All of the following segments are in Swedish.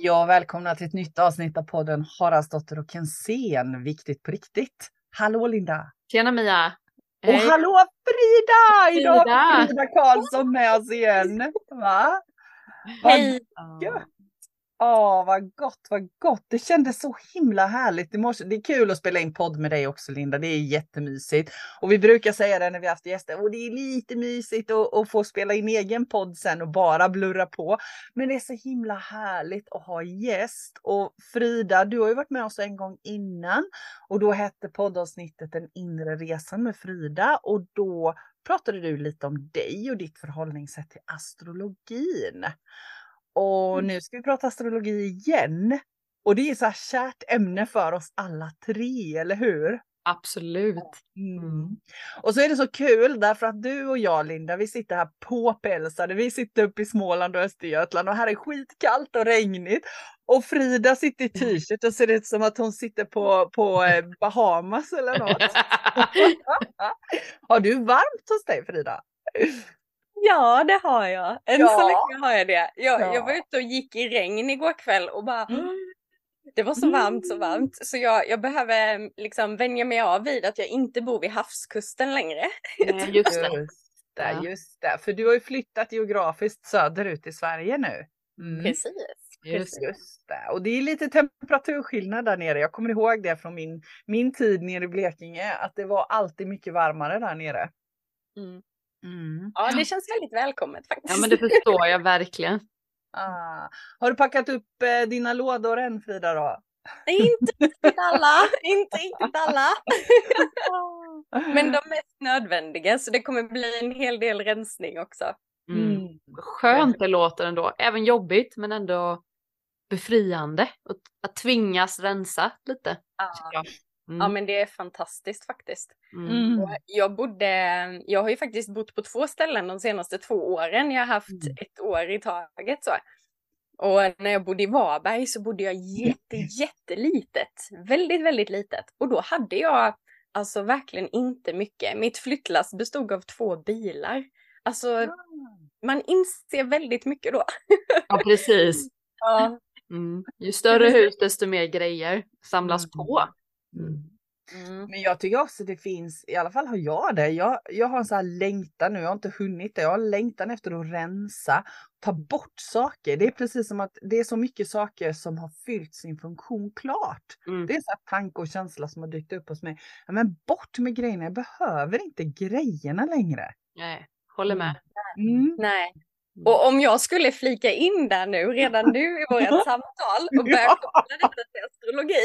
Hej och välkomna till ett nytt avsnitt av podden Haraldsdotter och Kensén, viktigt på riktigt. Hallå Linda! Tjena Mia! Och hallå Frida! Idag har Frida Karlsson med oss igen. Va? Hej! Gött. Åh, vad gott, vad gott. Det kändes så himla härligt i morse. Det är kul att spela in podd med dig också Linda. Det är jättemysigt. Och vi brukar säga det när vi haft gäster. Och det är lite mysigt att, att få spela in egen podd sen och bara blurra på. Men det är så himla härligt att ha gäst. Och Frida, du har ju varit med oss en gång innan. Och då hette poddavsnittet Den inre resan med Frida. Och då pratade du lite om dig och ditt förhållningssätt till astrologin. Och Mm. nu ska vi prata astrologi igen. Och det är så här kärt ämne för oss alla tre, eller hur? Absolut. Mm. Och så är det så kul därför att du och jag Linda, vi sitter här påpälsade. Vi sitter uppe i Småland och Östergötland och här är skitkallt och regnigt. Och Frida sitter i t-shirt och ser ut som att hon sitter på, på eh, Bahamas eller något. Har du varmt hos dig Frida? Ja, det har jag. Än Ja. så länge har jag det. Jag, Ja. jag var ute och gick i regn igår kväll och bara Mm. Det var så varmt, så varmt. Så jag, jag behöver liksom vänja mig av vid att jag inte bor vid havskusten längre. Nej, just det. Just det, Ja. just det. För du har ju flyttat geografiskt söderut i Sverige nu. Mm. Precis. Just. Just det. Och det är lite temperaturskillnad där nere. Jag kommer ihåg det från min, min tid nere i Blekinge, att det var alltid mycket varmare där nere. Mm. Mm. Ja, det känns väldigt välkommet faktiskt. Ja men det förstår jag verkligen. Ah. Har du packat upp eh, dina lådor än Frida då? Nej, inte riktigt alla, inte riktigt alla. Men de mest nödvändiga, så det kommer bli en hel del rensning också. Mm. Mm. Skönt det låter ändå. Även jobbigt men ändå befriande. Att, att tvingas rensa lite. jag. Mm. Ja, men det är fantastiskt faktiskt. Mm. Mm. Jag bodde, jag har ju faktiskt bott på två ställen de senaste två åren. Jag har haft Mm. ett år i taget så. Och när jag bodde i Varberg så bodde jag jätte, jättelitet. Väldigt, väldigt litet. Och då hade jag alltså verkligen inte mycket. Mitt flyttlass bestod av två bilar. Alltså, man inser väldigt mycket då. Ja precis. Ja. Mm. Ju större hus desto mer grejer samlas Mm. på. Mm. Mm. Men jag tycker också det finns, i alla fall har jag det, jag, jag har en sån här längtan nu, jag har inte hunnit det, jag har längtan efter att rensa, ta bort saker. Det är precis som att det är så mycket saker som har fyllt sin funktion klart. Mm. Det är sån här tanke och känsla som har dykt upp hos mig. Ja, men bort med grejerna, jag behöver inte grejerna längre. Nej, håller med. Mm. Nej. Och om jag skulle flika in där nu, redan nu i vårt samtal och börja Ja. koppla detta till astrologi.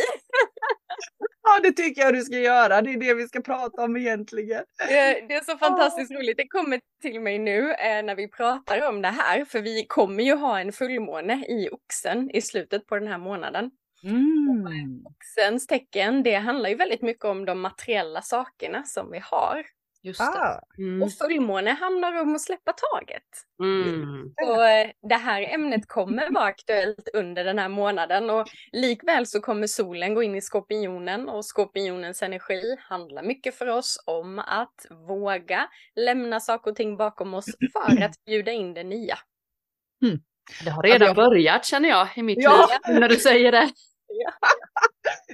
Ja, det tycker jag du ska göra. Det är det vi ska prata om egentligen. Det, det är så fantastiskt roligt. Det kommer till mig nu eh, när vi pratar om det här, för vi kommer ju ha en fullmåne i oxen i slutet på den här månaden. Mm. Oxens tecken, det handlar ju väldigt mycket om de materiella sakerna som vi har. Just det. Ah, Mm. Och fullmåne handlar om att släppa taget. Mm. Så eh, det här ämnet kommer vara aktuellt under den här månaden och likväl så kommer solen gå in i skorpionen och skorpionens energi handlar mycket för oss om att våga lämna saker och ting bakom oss för att bjuda in det nya. Det har redan jag- börjat känner jag i mitt Ja. liv när du säger det.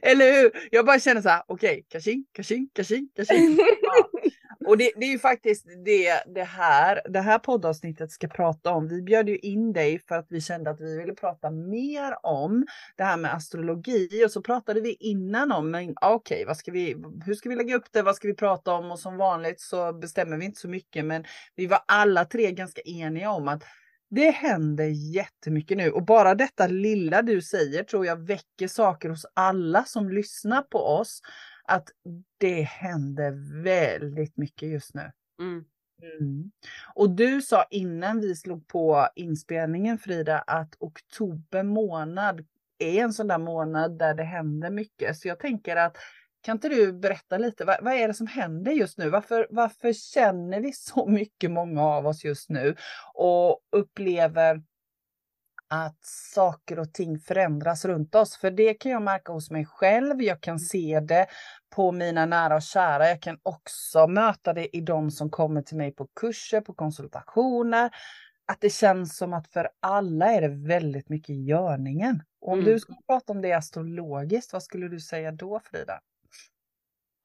Eller hur? Jag bara känner så här, okej, kaching, kaching, kaching, kaching. Ja. Och det, det är ju faktiskt det, det här, det här poddavsnittet ska prata om. Vi bjöd ju in dig för att vi kände att vi ville prata mer om det här med astrologi och så pratade vi innan om, men okej, vad ska vi, hur ska vi lägga upp det, vad ska vi prata om och som vanligt så bestämmer vi inte så mycket, men vi var alla tre ganska eniga om att det händer jättemycket nu och bara detta lilla du säger tror jag väcker saker hos alla som lyssnar på oss. Att det händer väldigt mycket just nu. Mm. Mm. Och du sa innan vi slog på inspelningen Frida att oktober månad är en sån där månad där det händer mycket. Så jag tänker att kan inte du berätta lite, vad, vad är det som händer just nu? Varför, varför känner vi så mycket, många av oss just nu och upplever att saker och ting förändras runt oss? För det kan jag märka hos mig själv. Jag kan se det på mina nära och kära. Jag kan också möta det i de som kommer till mig på kurser, på konsultationer. att det känns som att för alla är det väldigt mycket görningen. Och om Mm. du skulle prata om det astrologiskt, vad skulle du säga då Frida?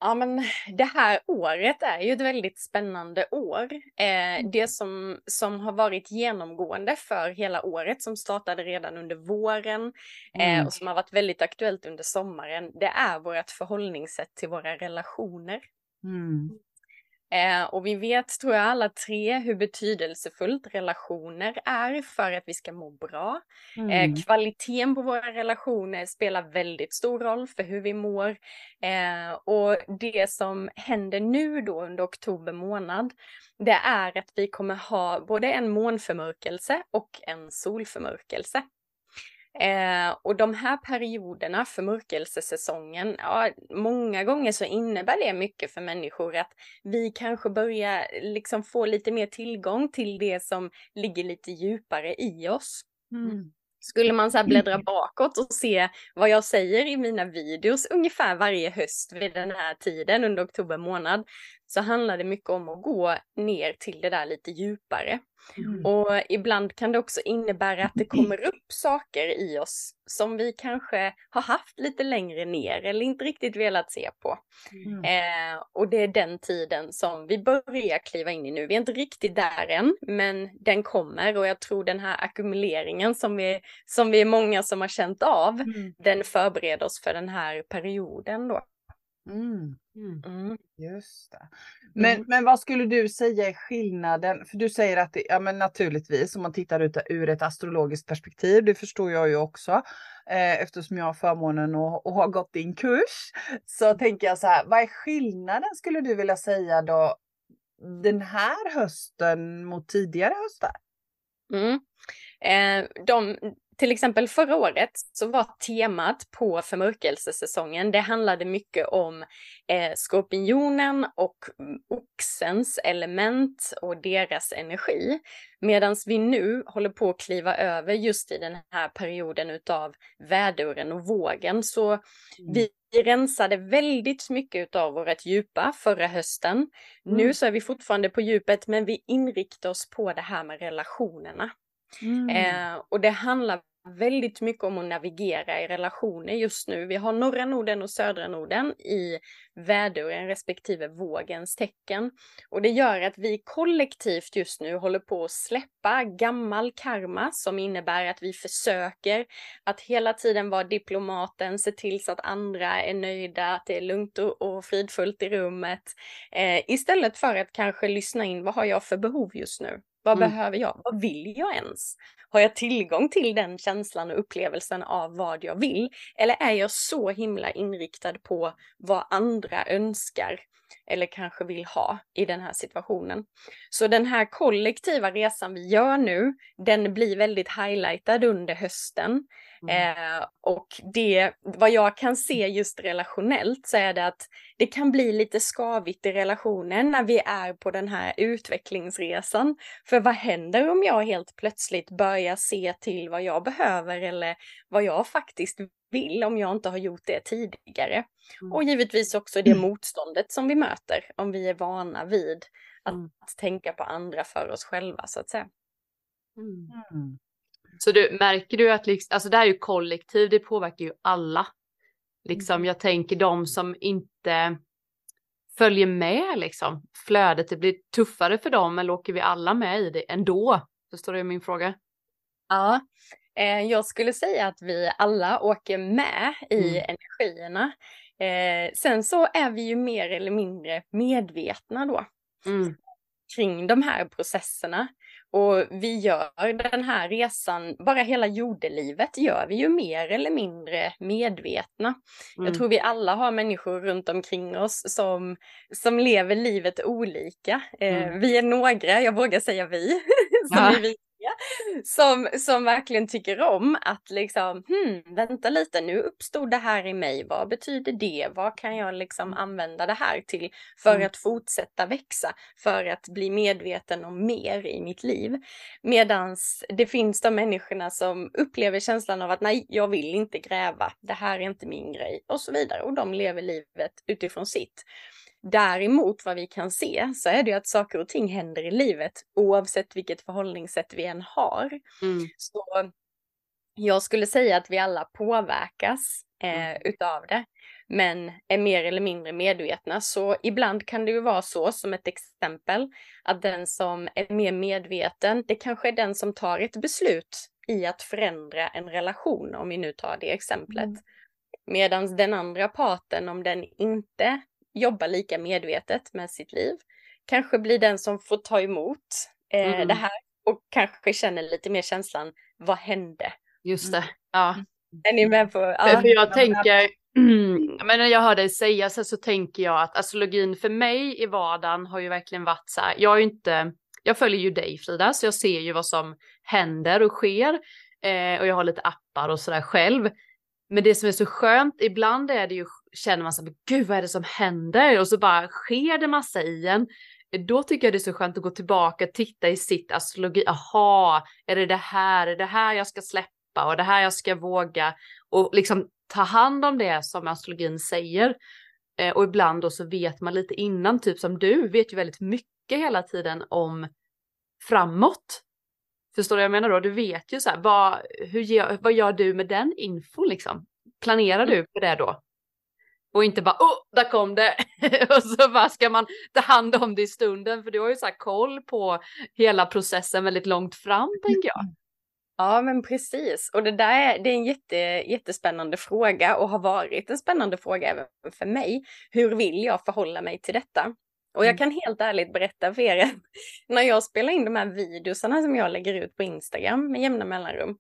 Ja, men det här året är ju ett väldigt spännande år. Eh, det som, som har varit genomgående för hela året, som startade redan under våren eh, Mm. och som har varit väldigt aktuellt under sommaren, det är vårt förhållningssätt till våra relationer. Mm. Eh, och vi vet, tror jag, alla tre hur betydelsefullt relationer är för att vi ska må bra. Mm. Eh, kvaliteten på våra relationer spelar väldigt stor roll för hur vi mår. Eh, och det som händer nu då under oktober månad, det är att vi kommer ha både en månförmörkelse och en solförmörkelse. Eh, och de här perioderna, förmörkelsesäsongen, ja, många gånger så innebär det mycket för människor att vi kanske börjar liksom få lite mer tillgång till det som ligger lite djupare i oss. Mm. Skulle man så här bläddra bakåt och se vad jag säger i mina videos ungefär varje höst vid den här tiden under oktober månad så handlar det mycket om att gå ner till det där lite djupare. Mm. Och ibland kan det också innebära att det kommer upp saker i oss som vi kanske har haft lite längre ner eller inte riktigt velat se på. Mm. Eh, och det är den tiden som vi börjar kliva in i nu. Vi är inte riktigt där än, men den kommer och jag tror den här ackumuleringen som vi, som vi är många som har känt av, Mm. den förbereder oss för den här perioden då. Mm. Mm. Mm. Just det. Men, Mm. men vad skulle du säga är skillnaden? För du säger att det, ja men naturligtvis om man tittar ut ur ett astrologiskt perspektiv, det förstår jag ju också. Eh, eftersom jag har förmånen att, att ha gått din kurs. Så tänker jag så här, vad är skillnaden skulle du vilja säga då den här hösten mot tidigare höstar? Mm. Eh, de, till exempel förra året så var temat på förmörkelsesäsongen, det handlade mycket om eh, skorpionen och mm, oxens element och deras energi. Medan vi nu håller på att kliva över just i den här perioden utav väduren och vågen så vi rensade väldigt mycket av vårt djupa förra hösten. Nu Mm. så är vi fortfarande på djupet men vi inriktar oss på det här med relationerna. Mm. Eh, och det handlar väldigt mycket om att navigera i relationer just nu. Vi har norra Norden och södra Norden i väduren respektive vågens tecken. Och det gör att vi kollektivt just nu håller på att släppa gammal karma som innebär att vi försöker att hela tiden vara diplomaten, se till så att andra är nöjda, att det är lugnt och, och fridfullt i rummet. Eh, istället för att kanske lyssna in, vad har jag för behov just nu? Vad Mm. behöver jag? Vad vill jag ens? Har jag tillgång till den känslan och upplevelsen av vad jag vill? Eller är jag så himla inriktad på vad andra önskar eller kanske vill ha i den här situationen? Så den här kollektiva resan vi gör nu, den blir väldigt highlightad under hösten. Eh, och det, vad jag kan se just relationellt så är det att det kan bli lite skavigt i relationen när vi är på den här utvecklingsresan. För vad händer om jag helt plötsligt börjar se till vad jag behöver eller vad jag faktiskt vill om jag inte har gjort det tidigare? Mm. Och givetvis också det motståndet som vi möter om vi är vana vid att Mm. tänka på andra för oss själva så att säga. Mm. Mm. Så du, märker du att liksom, alltså det här är ju kollektiv, det påverkar ju alla. Liksom, Mm. jag tänker de som inte följer med liksom, flödet, det blir tuffare för dem eller åker vi alla med i det ändå? Förstår du min fråga? Ja, jag skulle säga att vi alla åker med i Mm. energierna. Eh, sen så är vi ju mer eller mindre medvetna då Mm. kring de här processerna. Och vi gör den här resan, bara hela jordelivet gör vi ju mer eller mindre medvetna. Mm. Jag tror vi alla har människor runt omkring oss som, som lever livet olika. Eh, Mm. Vi är några, jag vågar säga vi, som Ja. är vi som, som verkligen tycker om att liksom, hmm, vänta lite, nu uppstod det här i mig, vad betyder det? Vad kan jag liksom använda det här till för Mm. att fortsätta växa, för att bli medveten om mer i mitt liv? Medans det finns de människorna som upplever känslan av att nej, jag vill inte gräva, det här är inte min grej och så vidare och de lever livet utifrån sitt. Däremot vad vi kan se så är det ju att saker och ting händer i livet oavsett vilket förhållningssätt vi än har. Mm. Så jag skulle säga att vi alla påverkas eh, Mm. utav det, men är mer eller mindre medvetna. Så ibland kan det ju vara så, som ett exempel, att den som är mer medveten, det kanske är den som tar ett beslut i att förändra en relation, om vi nu tar det exemplet. Mm. Medan den andra parten, om den inte jobbar lika medvetet med sitt liv, kanske blir den som får ta emot eh, Mm. det här och kanske känner lite mer känslan, vad hände? Just Mm. det. Ja. Är ni med på? För- Ja. För jag tänker, men när jag hör dig säga så, så tänker jag att astrologin för mig i vardagen har ju verkligen varit så här, jag är inte, jag följer ju dig Frida, så jag ser ju vad som händer och sker. Eh, och jag har lite appar och sådär själv. Men det som är så skönt, ibland är det ju, känner man så här, gud vad är det som händer? Och så bara sker det massa i en. Då tycker jag det är så skönt att gå tillbaka och titta i sitt astrologi. Aha, är det det här, är det här jag ska släppa och det här jag ska våga och liksom ta hand om det som astrologin säger. Eh, och ibland då så vet man lite innan, typ som du vet ju väldigt mycket hela tiden om framåt. Förstår du vad jag menar då? Du vet ju så här, vad, hur gör, vad gör du med den info liksom? Planerar du på det då? Och inte bara, oh, där kom det! och så bara ska man ta hand om det i stunden, för du har ju så här koll på hela processen väldigt långt fram, tänker jag. Ja, men precis. Och det där är, det är en jätte, jättespännande fråga och har varit en spännande fråga även för mig. Hur vill jag förhålla mig till detta? Och jag Mm. kan helt ärligt berätta för er, när jag spelar in de här videosarna som jag lägger ut på Instagram med jämna mellanrum,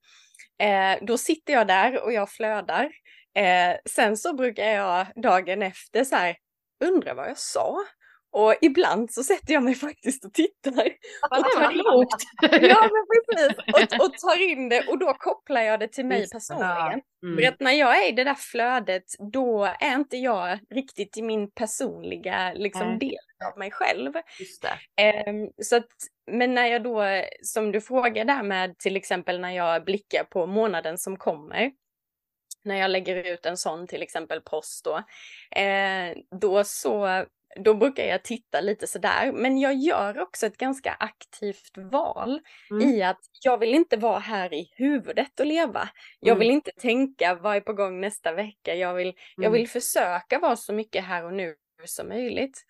eh, då sitter jag där och jag flödar. Eh, sen så brukar jag dagen efter så här, undra vad jag sa. Och ibland så sätter jag mig faktiskt och tittar. In- klokt. Ja, men precis. Och, och tar in det och då kopplar jag det till mig Just personligen. Mm. För att när jag är i det där flödet, då är inte jag riktigt i min personliga liksom, Nej. del av mig själv. Ehm, så att, men när jag då, som du frågar där med till exempel när jag blickar på månaden som kommer, när jag lägger ut en sån till exempel post då, eh, då så då brukar jag titta lite sådär, men jag gör också ett ganska aktivt val Mm. i att jag vill inte vara här i huvudet och leva. Jag Mm. vill inte tänka vad är på gång nästa vecka. Jag vill, jag Mm. vill försöka vara så mycket här och nu som möjligt.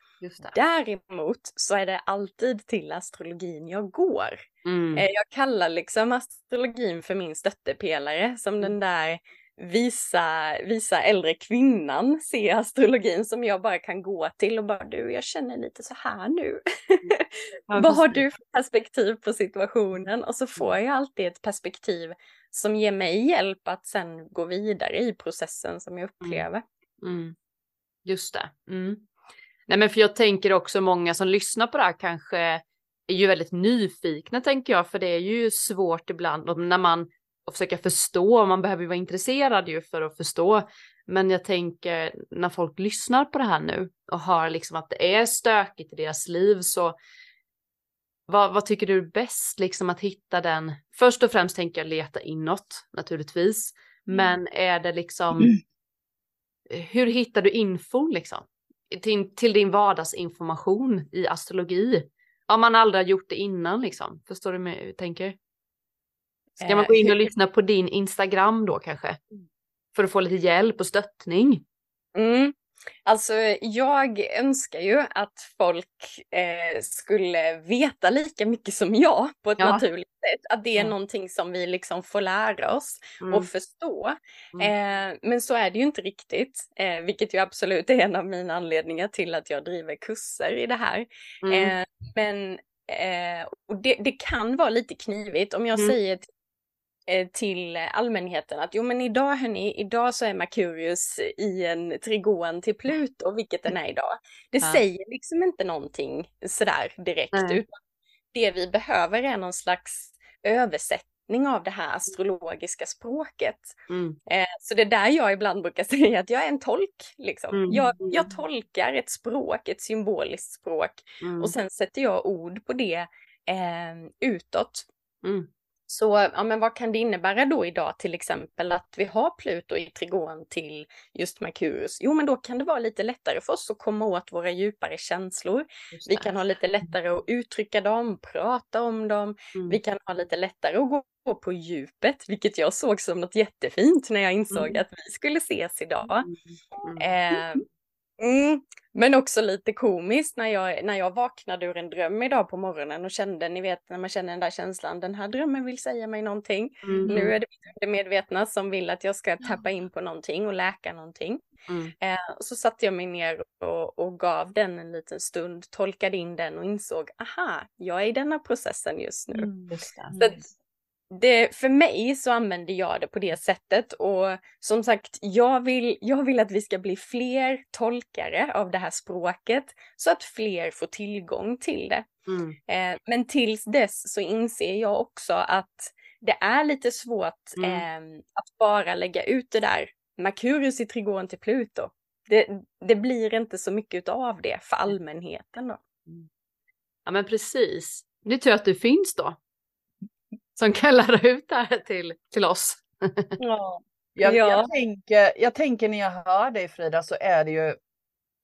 Däremot så är det alltid till astrologin jag går. Mm. Eh, Jag kallar liksom astrologin för min stöttepelare, som den där visa, visa äldre kvinnan ser astrologin som jag bara kan gå till och bara du, jag känner lite så här nu. Ja, Vad har du för perspektiv på situationen? Och så får jag alltid ett perspektiv som ger mig hjälp att sen gå vidare i processen som jag upplever. Mm. Just det. Mm. Nej men för jag tänker också många som lyssnar på det här kanske är ju väldigt nyfikna tänker jag, för det är ju svårt ibland när man och försöka förstå, man behöver ju vara intresserad ju för att förstå. Men jag tänker när folk lyssnar på det här nu och hör liksom att det är stökigt i deras liv så vad, vad tycker du är bäst liksom att hitta den? Först och främst tänker jag leta inåt naturligtvis. Men är det liksom hur hittar du info liksom? Till, till din vardagsinformation i astrologi? Om man aldrig har gjort det innan liksom. Förstår du hur jag tänker? Ska man Eh, gå in och lyssna på din Instagram då kanske? För att få lite hjälp och stöttning? Mm. Alltså jag önskar ju att folk eh, skulle veta lika mycket som jag på ett Ja. naturligt sätt. Att det är Ja. någonting som vi liksom får lära oss Mm. och förstå. Mm. Eh, men så är det ju inte riktigt, eh, vilket ju absolut är en av mina anledningar till att jag driver kurser i det här. Mm. Eh, men eh, och det, det kan vara lite knivigt om jag Mm. säger till, till allmänheten att jo men idag hörni, idag så är Merkurius i en trigon till Pluto, vilket den är idag. Det Ja. säger liksom inte någonting sådär direkt. Nej. Utan det vi behöver är någon slags översättning av det här astrologiska språket. Mm. Eh, så det är där jag ibland brukar säga att jag är en tolk. Liksom. Mm. Jag, jag tolkar ett språk, ett symboliskt språk Mm. och sen sätter jag ord på det eh, utåt. Mm. Så ja, men vad kan det innebära då idag till exempel att vi har Pluto i trigon till just Merkurius? Jo, men då kan det vara lite lättare för oss att komma åt våra djupare känslor. Vi kan ha lite lättare att uttrycka dem, prata om dem. Mm. Vi kan ha lite lättare att gå på djupet, vilket jag såg som något jättefint när jag insåg mm. att vi skulle ses idag. Mm. Eh, Mm, men också lite komiskt när jag, när jag vaknade ur en dröm idag på morgonen och kände, ni vet när man känner den där känslan, den här drömmen vill säga mig någonting. Mm. Nu är det det medvetna som vill att jag ska tappa in på någonting och läka någonting. Mm. Eh, så satte jag mig ner och, och gav den en liten stund, tolkade in den och insåg, aha, jag är i denna processen just nu. Mm, just så det, för mig så använder jag det på det sättet och som sagt, jag vill, jag vill att vi ska bli fler tolkare av det här språket så att fler får tillgång till det. Mm. Eh, men tills dess så inser jag också att det är lite svårt mm. eh, att bara lägga ut det där Merkurius i trigon till Pluto. Det, det blir inte så mycket av det för allmänheten då. Mm. Ja men precis. Det är tur att du finns då som kan lära ut det här till, till oss. ja. Jag, ja. jag, tänker, jag tänker när jag hör dig Frida så är det ju,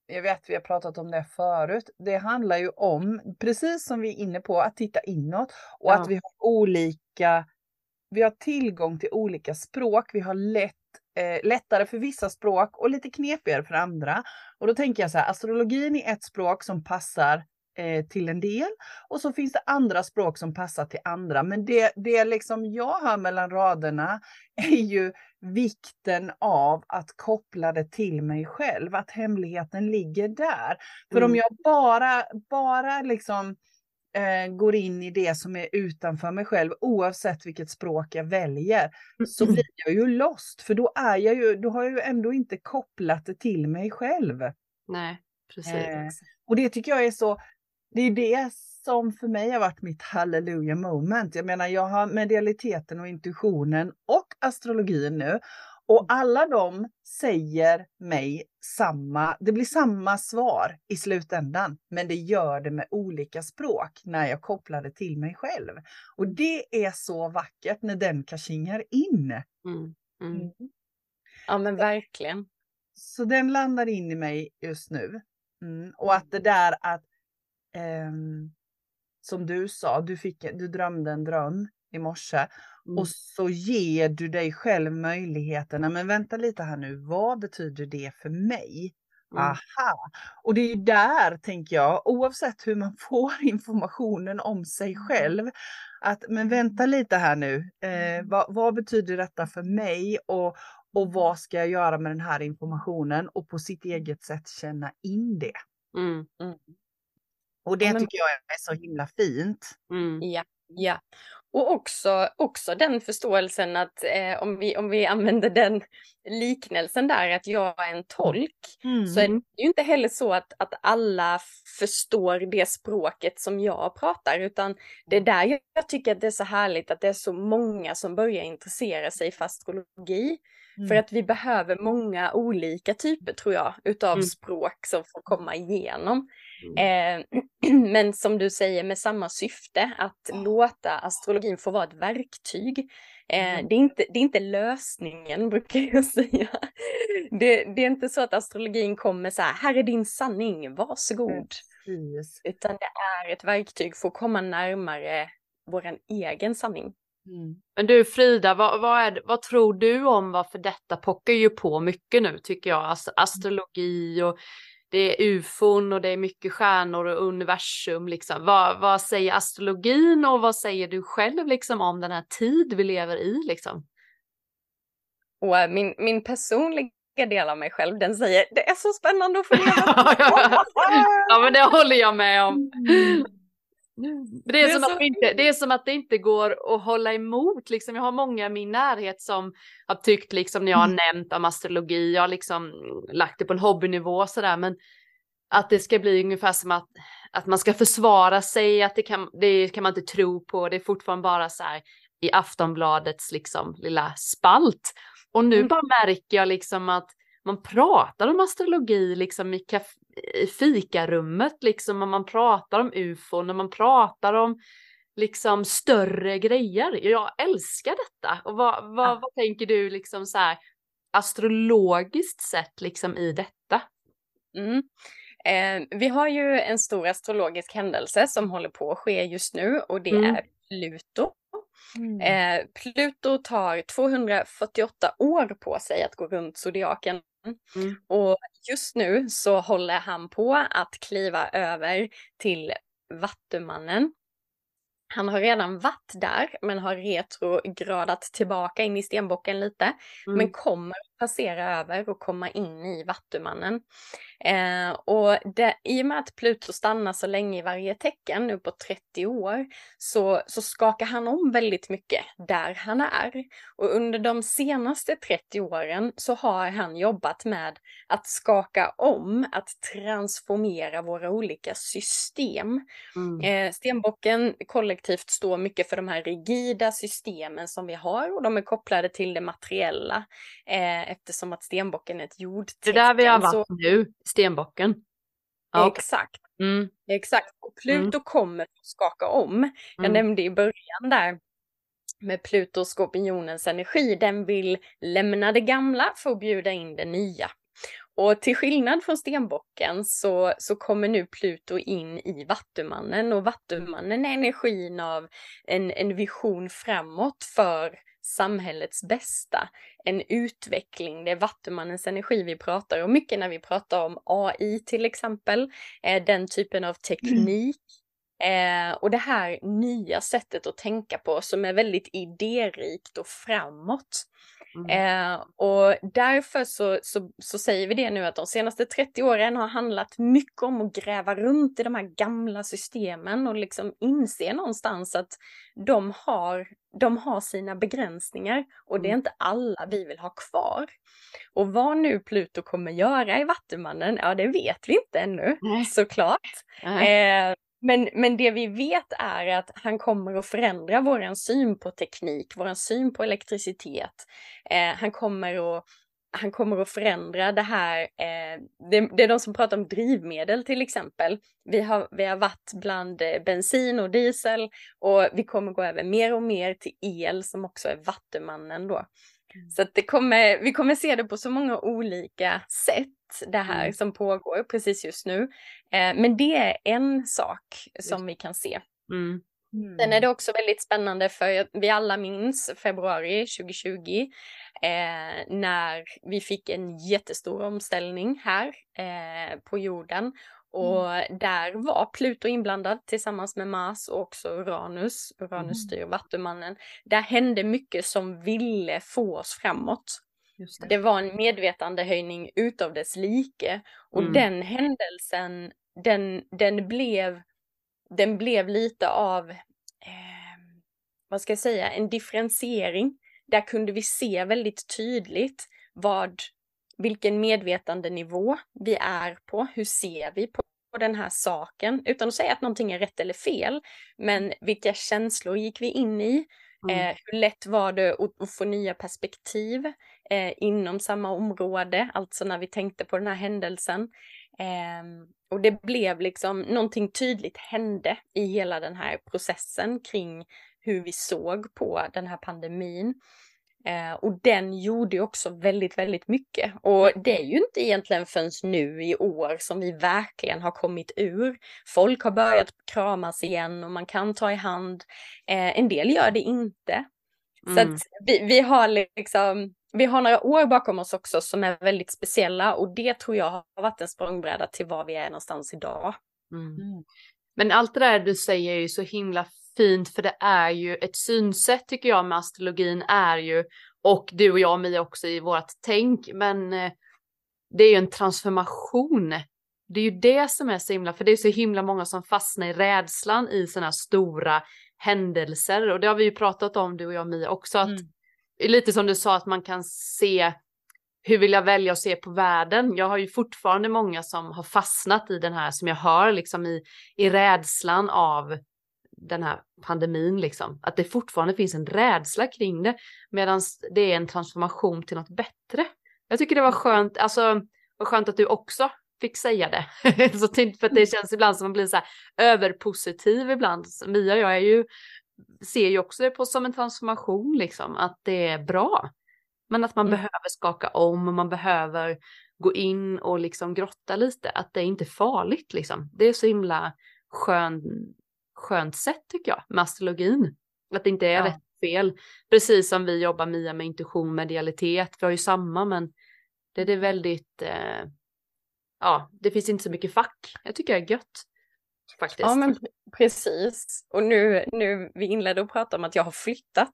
jag vet vi har pratat om det förut, det handlar ju om, precis som vi är inne på, att titta inåt och ja. att vi har olika, vi har tillgång till olika språk, vi har lätt Eh, lättare för vissa språk och lite knepigare för andra. Och då tänker jag så här, astrologin är ett språk som passar eh, till en del och så finns det andra språk som passar till andra. Men det, det liksom jag hör mellan raderna är ju vikten av att koppla det till mig själv, att hemligheten ligger där. För mm. om jag bara, bara liksom eh, går in i det som är utanför mig själv, oavsett vilket språk jag väljer, så blir jag ju lost. För då, är jag ju, då har jag ju ändå inte kopplat det till mig själv. Nej, precis. Eh, och det tycker jag är så, det är det som för mig har varit mitt hallelujah moment. Jag menar, jag har medialiteten och intuitionen och astrologin nu. Och mm. alla de säger mig samma, det blir samma svar i slutändan, men det gör det med olika språk när jag kopplar det till mig själv. Och det är så vackert när den kashingar in. Mm, mm. Mm. Ja men verkligen. Så den landar in i mig just nu. Mm. Och att det där att eh, som du sa, du, fick, du drömde en dröm i morse mm. och så ger du dig själv möjligheterna. Men vänta lite här nu, vad betyder det för mig? Mm. Aha! Och det är där, tänker jag, oavsett hur man får informationen om sig mm. själv, att men vänta lite här nu, eh, mm. vad, vad, betyder detta för mig och, och vad ska jag göra med den här informationen och på sitt eget sätt känna in det. Mm. Mm. Och det ja, men... tycker jag är så himla fint. Mm. Ja, ja. Och också, också den förståelsen att eh, om, vi, om vi använder den liknelsen där att jag är en tolk mm. så är det ju inte heller så att, att alla förstår det språket som jag pratar utan det är där jag, jag tycker att det är så härligt att det är så många som börjar intressera sig för astrologi. Mm. För att vi behöver många olika typer tror jag utav mm. språk som får komma igenom. Mm. Eh, men som du säger med samma syfte, att låta astrologin få vara ett verktyg. Eh, mm. det, är inte, det är inte lösningen brukar jag säga. Det, det, är inte så att astrologin kommer så här, här är din sanning, varsågod. Mm. Utan det är ett verktyg för att komma närmare vår egen sanning. Mm. Men du Frida, vad, vad, är, vad tror du om varför detta pockar ju på mycket nu tycker jag, alltså, astrologi och det är ufon och det är mycket stjärnor och universum liksom. Vad, vad säger astrologin och vad säger du själv liksom om den här tid vi lever i liksom? Och äh, min, min personliga del av mig själv, den säger det är så spännande att få leva. ja men det håller jag med om. Det är, som att det, inte, det är som att det inte går att hålla emot. Liksom, jag har många i min närhet som har tyckt, liksom, när jag har mm. nämnt om astrologi, jag har liksom lagt det på en hobbynivå sådär, men att det ska bli ungefär som att, att man ska försvara sig, att det kan, det kan man inte tro på, det är fortfarande bara så här i Aftonbladets liksom lilla spalt. Och nu mm. bara märker jag liksom att man pratar om astrologi liksom i, i fikarummet liksom och man pratar om ufon och man pratar om liksom större grejer. Jag älskar detta. Och vad, vad, Ja. vad tänker du liksom så här astrologiskt sett liksom i detta? Mm. Eh, vi har ju en stor astrologisk händelse som håller på att ske just nu och det Mm. är Pluto. Mm. Eh, Pluto tar 248 år på sig att gå runt zodiaken. Mm. Och just nu så håller han på att kliva över till Vattumannen. Han har redan varit där men har retrogradat tillbaka in i stenbocken lite. Mm. Men kommer passera över och komma in i Vattumannen. Eh, och det, i och med att Pluto stannar så länge i varje tecken, nu på 30 år, så, så skakar han om väldigt mycket där han är. Och under de senaste 30 åren så har han jobbat med att skaka om, att transformera våra olika system. Mm. Eh, stenbocken kollektivt står mycket för de här rigida systemen som vi har och de är kopplade till det materiella eh, eftersom att stenbocken är ett Det jordtecken. är där vi har varit Så, nu, stenbocken. Ja. Exakt, mm. exakt. Och Pluto kommer att skaka om. Jag Mm. nämnde i början där med Pluto skorpionens energi, den vill lämna det gamla för att bjuda in det nya. Och till skillnad från stenbocken så, så kommer nu Pluto in i Vattumannen och Vattumannen är energin av en, en vision framåt för samhällets bästa. En utveckling, det är Vattumannens energi vi pratar om mycket när vi pratar om AI till exempel, eh, den typen av teknik. Eh, och det här nya sättet att tänka på som är väldigt idérikt och framåt. Mm. Eh, och därför så, så, så säger vi det nu att de senaste 30 åren har handlat mycket om att gräva runt i de här gamla systemen och liksom inse någonstans att de har, de har sina begränsningar och det är Mm. inte alla vi vill ha kvar. Och vad nu Pluto kommer göra i Vattumannen, ja det vet vi inte ännu Nej. såklart. Eh, men, men det vi vet är att han kommer att förändra våran syn på teknik, våran syn på elektricitet. Eh, han, kommer att, han kommer att förändra det här, eh, det, det är de som pratar om drivmedel till exempel. Vi har, vi har varit bland eh, bensin och diesel och vi kommer gå över mer och mer till el som också är vattumannen då. Så att det kommer, vi kommer se det på så många olika sätt, det här Mm. som pågår precis just nu. Eh, men det är en sak som vi kan se. Mm. Sen är det också väldigt spännande för vi alla minns februari 2020 eh, när vi fick en jättestor omställning här eh, på jorden. Och där var Pluto inblandad tillsammans med Mars och också Uranus. Uranus Mm. styr Vattumannen. Där hände mycket som ville få oss framåt. Det. Det var en medvetandehöjning utav dess like. Och Mm. den händelsen, den, den, blev, den blev lite av, eh, vad ska jag säga, en differentiering. Där kunde vi se väldigt tydligt vad, vilken medvetandenivå vi är på. Hur ser vi på den här saken? Utan att säga att någonting är rätt eller fel. Men vilka känslor gick vi in i? Mm. Eh, hur lätt var det att, att få nya perspektiv eh, inom samma område, alltså när vi tänkte på den här händelsen. Ehm, och det blev liksom, någonting tydligt hände i hela den här processen kring hur vi såg på den här pandemin. Eh, och den gjorde ju också väldigt, väldigt mycket. Och det är ju inte egentligen förrän nu i år som vi verkligen har kommit ur. Folk har börjat kramas igen och man kan ta i hand. Eh, en del gör det inte. Så Mm. att vi, vi har liksom, vi har några år bakom oss också som är väldigt speciella och det tror jag har varit en språngbräda till var vi är någonstans idag. Mm. Mm. Men allt det där du säger är ju så himla fint för det är ju ett synsätt tycker jag med astrologin är ju och du och jag Mia också i vårt tänk men eh, det är ju en transformation. Det är ju det som är så himla för det är så himla många som fastnar i rädslan i sådana här stora händelser och det har vi ju pratat om du och jag Mia också att Mm. lite som du sa att man kan se hur vill jag välja att se på världen? Jag har ju fortfarande många som har fastnat i den här som jag hör liksom i, i rädslan av den här pandemin liksom. Att det fortfarande finns en rädsla kring det medan det är en transformation till något bättre. Jag tycker det var skönt, alltså vad skönt att du också fick säga det. så tänkte, för att det känns ibland som att man blir så här överpositiv ibland. Mia och jag är ju, ser ju också det på som en transformation liksom, att det är bra. Men att man mm. behöver skaka om och man behöver gå in och liksom grotta lite, att det är inte farligt liksom. Det är så himla skön, skönt sätt tycker jag med astrologin. Att det inte är ja. rätt fel. Precis som vi jobbar Mia med intuition, medialitet, vi har ju samma men det är väldigt, eh, ja det finns inte så mycket fack. Jag tycker det är gött. Faktiskt. Ja men precis. Och nu, nu vi inledde att prata om att jag har flyttat.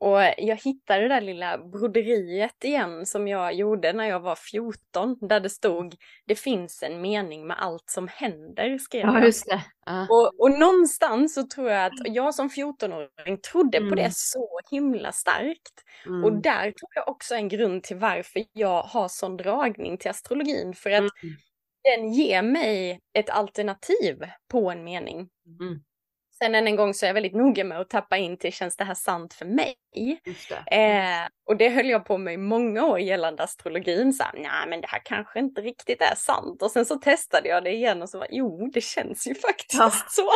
Och jag hittade det där lilla broderiet igen som jag gjorde när jag var 14 där det stod det finns en mening med allt som händer skrev ja, just det. Uh. Och, och någonstans så tror jag att jag som 14-åring trodde mm. på det mm. så himla starkt. Mm. Och där tror jag också en grund till varför jag har sån dragning till astrologin för att mm. den ger mig ett alternativ på en mening. Sen än en gång så är jag väldigt noga med att tappa in till, känns det här sant för mig? Det. Eh, och det höll jag på med i många år gällande astrologin. Så nej men det här kanske inte riktigt är sant. Och sen så testade jag det igen och så var jo, det känns ju faktiskt ja. så.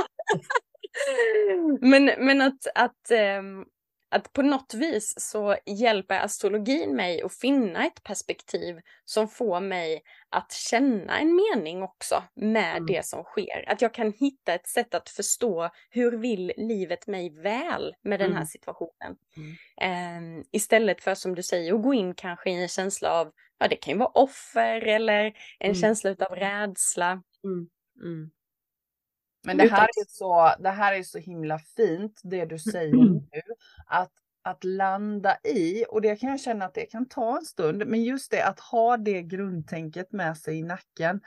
men, men att, att ähm, att på något vis så hjälper astrologin mig att finna ett perspektiv som får mig att känna en mening också med mm. det som sker. Att jag kan hitta ett sätt att förstå hur vill livet mig väl med den här mm. situationen. Mm. Um, istället för som du säger att gå in kanske i en känsla av, ja det kan ju vara offer eller en mm. känsla av rädsla. Mm. Mm. Men det här, är så, det här är så himla fint, det du säger nu. Att, att landa i, och det kan jag känna att det kan ta en stund, men just det att ha det grundtänket med sig i nacken.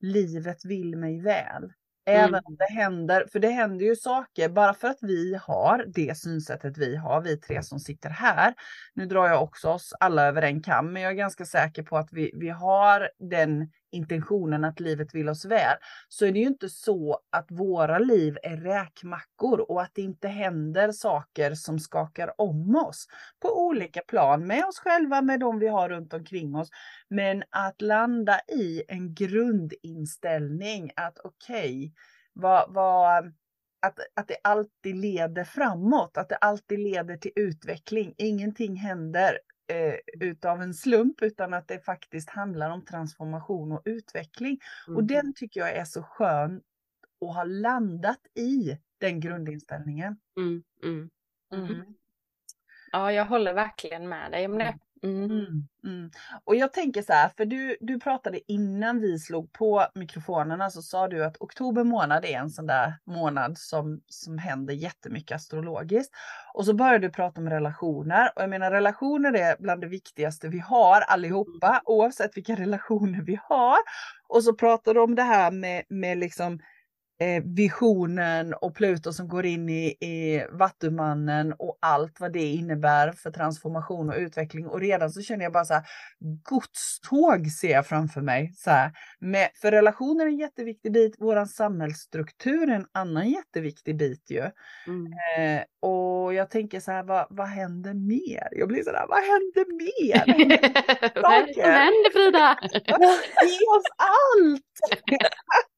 Livet vill mig väl. Även mm. om det händer, för det händer ju saker bara för att vi har det synsättet vi har, vi tre som sitter här. Nu drar jag också oss alla över en kam, men jag är ganska säker på att vi, vi har den intentionen att livet vill oss väl, så är det ju inte så att våra liv är räkmackor och att det inte händer saker som skakar om oss på olika plan med oss själva, med de vi har runt omkring oss. Men att landa i en grundinställning att okej, okay, vad, vad att, att det alltid leder framåt, att det alltid leder till utveckling. Ingenting händer eh, utav en slump utan att det faktiskt handlar om transformation och utveckling. Mm. Och den tycker jag är så skön att ha landat i den grundinställningen. Mm, mm. mm. Ja, jag håller verkligen med dig om det. Mm. Mm. mm, mm. Och jag tänker så här, för du, du pratade innan vi slog på mikrofonerna så sa du att oktober månad är en sån där månad som, som händer jättemycket astrologiskt. Och så började du prata om relationer och jag menar relationer är bland det viktigaste vi har allihopa oavsett vilka relationer vi har. Och så pratar du om det här med, med liksom visionen och Pluto som går in i, i Vattumannen och allt vad det innebär för transformation och utveckling. Och redan så känner jag bara så här, godståg ser jag framför mig. Så här, med, för relationer är en jätteviktig bit, våran samhällsstruktur är en annan jätteviktig bit ju. Mm. Eh, och jag tänker så här, vad, vad händer mer? Jag blir så där, vad händer mer? vad händer Frida? Ge oss allt!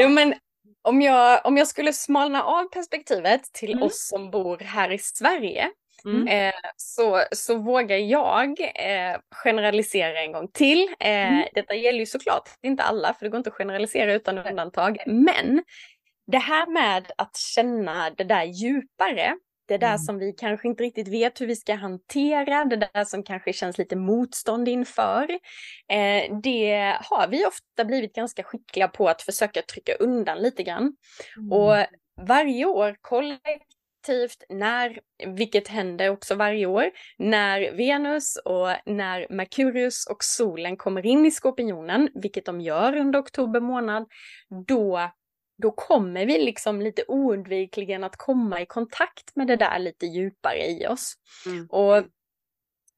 jo men om jag, om jag skulle smalna av perspektivet till mm. oss som bor här i Sverige Mm. Eh, så, så vågar jag eh, generalisera en gång till. Eh, mm. Detta gäller ju såklart inte alla, för det går inte att generalisera utan undantag. Men det här med att känna det där djupare, det där mm. som vi kanske inte riktigt vet hur vi ska hantera, det där som kanske känns lite motstånd inför. Eh, det har vi ofta blivit ganska skickliga på att försöka trycka undan lite grann. Mm. Och varje år kollektivt när, vilket händer också varje år, när Venus och när Merkurius och solen kommer in i skorpionen, vilket de gör under oktober månad, då då kommer vi liksom lite oundvikligen att komma i kontakt med det där lite djupare i oss. Mm. Och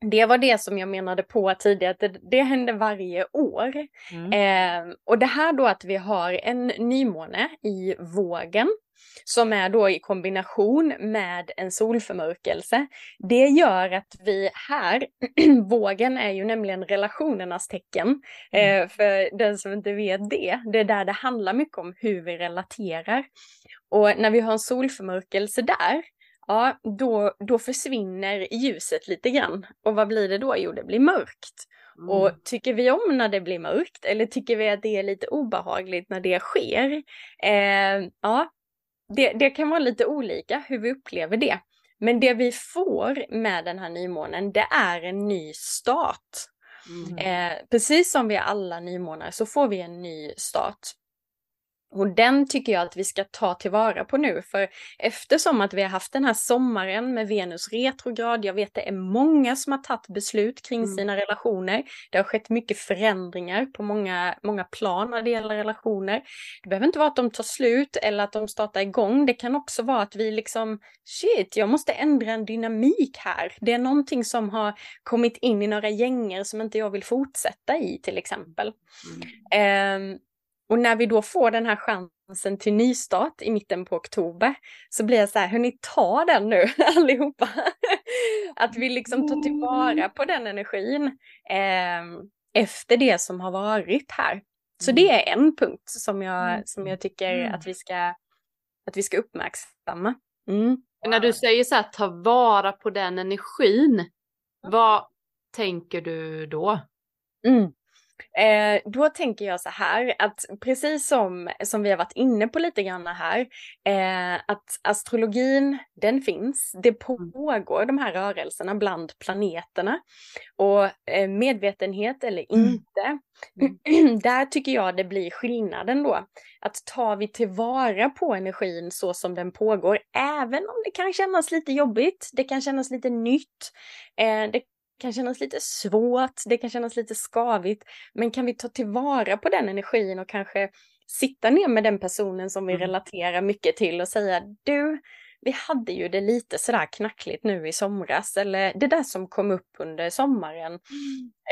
det var det som jag menade på tidigare, att det, det händer varje år. Mm. Eh, och det här då att vi har en nymåne i vågen som är då i kombination med en solförmörkelse. Det gör att vi här, vågen är ju nämligen relationernas tecken. Mm. Eh, för den som inte vet det, det är där det handlar mycket om hur vi relaterar. Och när vi har en solförmörkelse där, ja då, då försvinner ljuset lite grann. Och vad blir det då? Jo, det blir mörkt. Mm. Och tycker vi om när det blir mörkt eller tycker vi att det är lite obehagligt när det sker? Eh, ja, det, det kan vara lite olika hur vi upplever det. Men det vi får med den här nymånen, det är en ny start. Mm. Eh, precis som vi alla nymånar så får vi en ny start. Och den tycker jag att vi ska ta tillvara på nu, för eftersom att vi har haft den här sommaren med Venus retrograd, jag vet det är många som har tagit beslut kring Mm. sina relationer. Det har skett mycket förändringar på många, många plan när det gäller relationer. Det behöver inte vara att de tar slut eller att de startar igång. Det kan också vara att vi liksom, shit, jag måste ändra en dynamik här. Det är någonting som har kommit in i några gänger som inte jag vill fortsätta i till exempel. Mm. Ehm, och när vi då får den här chansen till nystart i mitten på oktober så blir jag så här, hörni ta den nu allihopa. att vi liksom tar tillvara på den energin ehm, efter det som har varit här. Så Mm. det är en punkt som jag, Mm. som jag tycker Mm. att vi ska, att vi ska uppmärksamma. Mm. När du säger så här, ta vara på den energin, vad tänker du då? Mm. Eh, då tänker jag så här att precis som, som vi har varit inne på lite grann här, eh, att astrologin, den finns. Det pågår de här rörelserna bland planeterna. Och eh, medvetenhet eller Mm. inte, där tycker jag det blir skillnaden då. Att tar vi tillvara på energin så som den pågår, även om det kan kännas lite jobbigt, det kan kännas lite nytt, eh, det kan kännas lite svårt, det kan kännas lite skavigt. Men kan vi ta tillvara på den energin och kanske sitta ner med den personen som vi Mm. relaterar mycket till och säga du, vi hade ju det lite sådär knackligt nu i somras eller det där som kom upp under sommaren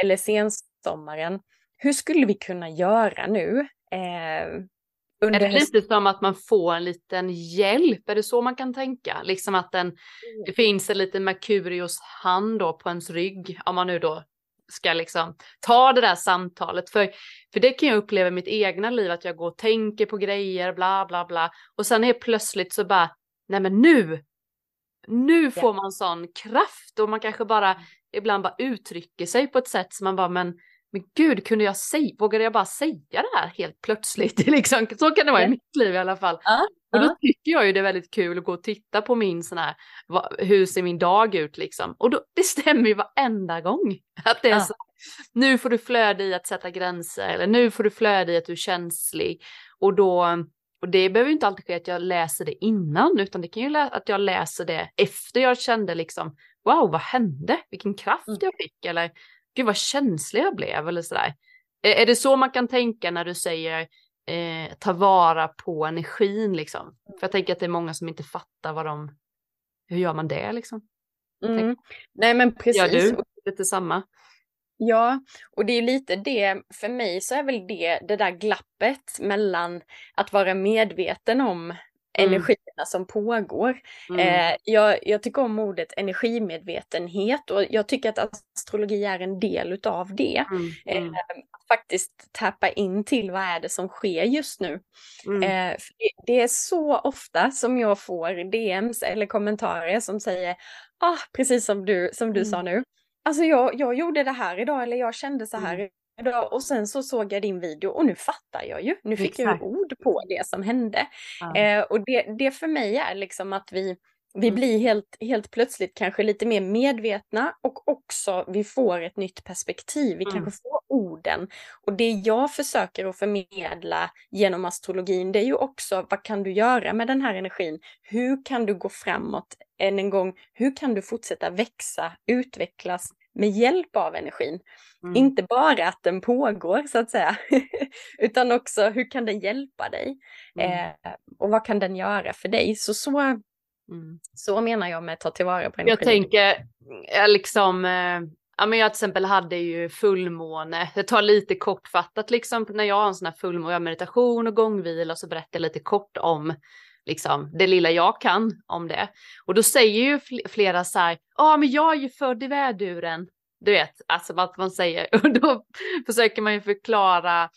eller sensommaren. Hur skulle vi kunna göra nu? Eh, under Är det lite som att man får en liten hjälp? Är det så man kan tänka? Liksom att den, det finns en liten Merkurios hand då på ens rygg, om man nu då ska liksom ta det där samtalet. För, för det kan jag uppleva i mitt egna liv, att jag går och tänker på grejer, bla bla bla. Och sen är plötsligt så bara, nej men nu, nu får man sån kraft och man kanske bara ibland bara uttrycker sig på ett sätt som man bara, men men gud, kunde jag säga, vågade jag bara säga det här helt plötsligt? liksom, så kan det vara i mitt liv i alla fall. Ja, Och då ja. tycker jag ju det är väldigt kul att gå och titta på min sån här, hur ser min dag ut liksom? Och då, det stämmer ju varenda gång. Att det är Ja. så, nu får du flöde i att sätta gränser, eller nu får du flöde i att du är känslig. Och då, och det behöver ju inte alltid ske att jag läser det innan, utan det kan ju att jag läser det efter jag kände liksom, wow, vad hände? Vilken kraft Mm. jag fick, eller gud vad känslig jag blev, eller sådär. Är, är det så man kan tänka när du säger eh, ta vara på energin liksom? För jag tänker att det är många som inte fattar vad de, hur gör man det liksom? Mm. Nej men precis. Gör du lite samma? Ja, och det är lite det, för mig så är väl det det där glappet mellan att vara medveten om. Energierna som pågår. Mm. Eh, jag, jag tycker om ordet energimedvetenhet och jag tycker att astrologi är en del utav det. Mm. Eh, Mm. att faktiskt tappa in till vad är det som sker just nu. Mm. Eh, det, det är så ofta som jag får DMs eller kommentarer som säger, ah, precis som du, som du Mm. sa nu. Alltså jag, jag gjorde det här idag eller jag kände så här Mm. Idag och sen så såg jag din video och nu fattar jag ju. Nu fick jag Exakt. ju ord på det som hände. Ja. Eh, och det, det för mig är liksom att vi, vi Mm. blir helt, helt plötsligt kanske lite mer medvetna och också vi får ett nytt perspektiv. Vi Mm. kanske får orden. Och det jag försöker att förmedla genom astrologin det är ju också vad kan du göra med den här energin? Hur kan du gå framåt än en gång? Hur kan du fortsätta växa, utvecklas med hjälp av energin? Mm. Inte bara att den pågår så att säga, utan också hur kan den hjälpa dig? Mm. Eh, och vad kan den göra för dig? Så, så, Mm. så menar jag med ta tillvara på energin. Jag tänker, jag liksom, eh, Ja men jag till exempel hade ju fullmåne, det tar lite kortfattat liksom när jag har en sån här fullmåne, jag har meditation och gångvila och så berättar jag lite kort om liksom det lilla jag kan om det. Och då säger ju flera så här, ja men jag är ju född i väduren. Du vet, alltså vad man säger, och då försöker man ju förklara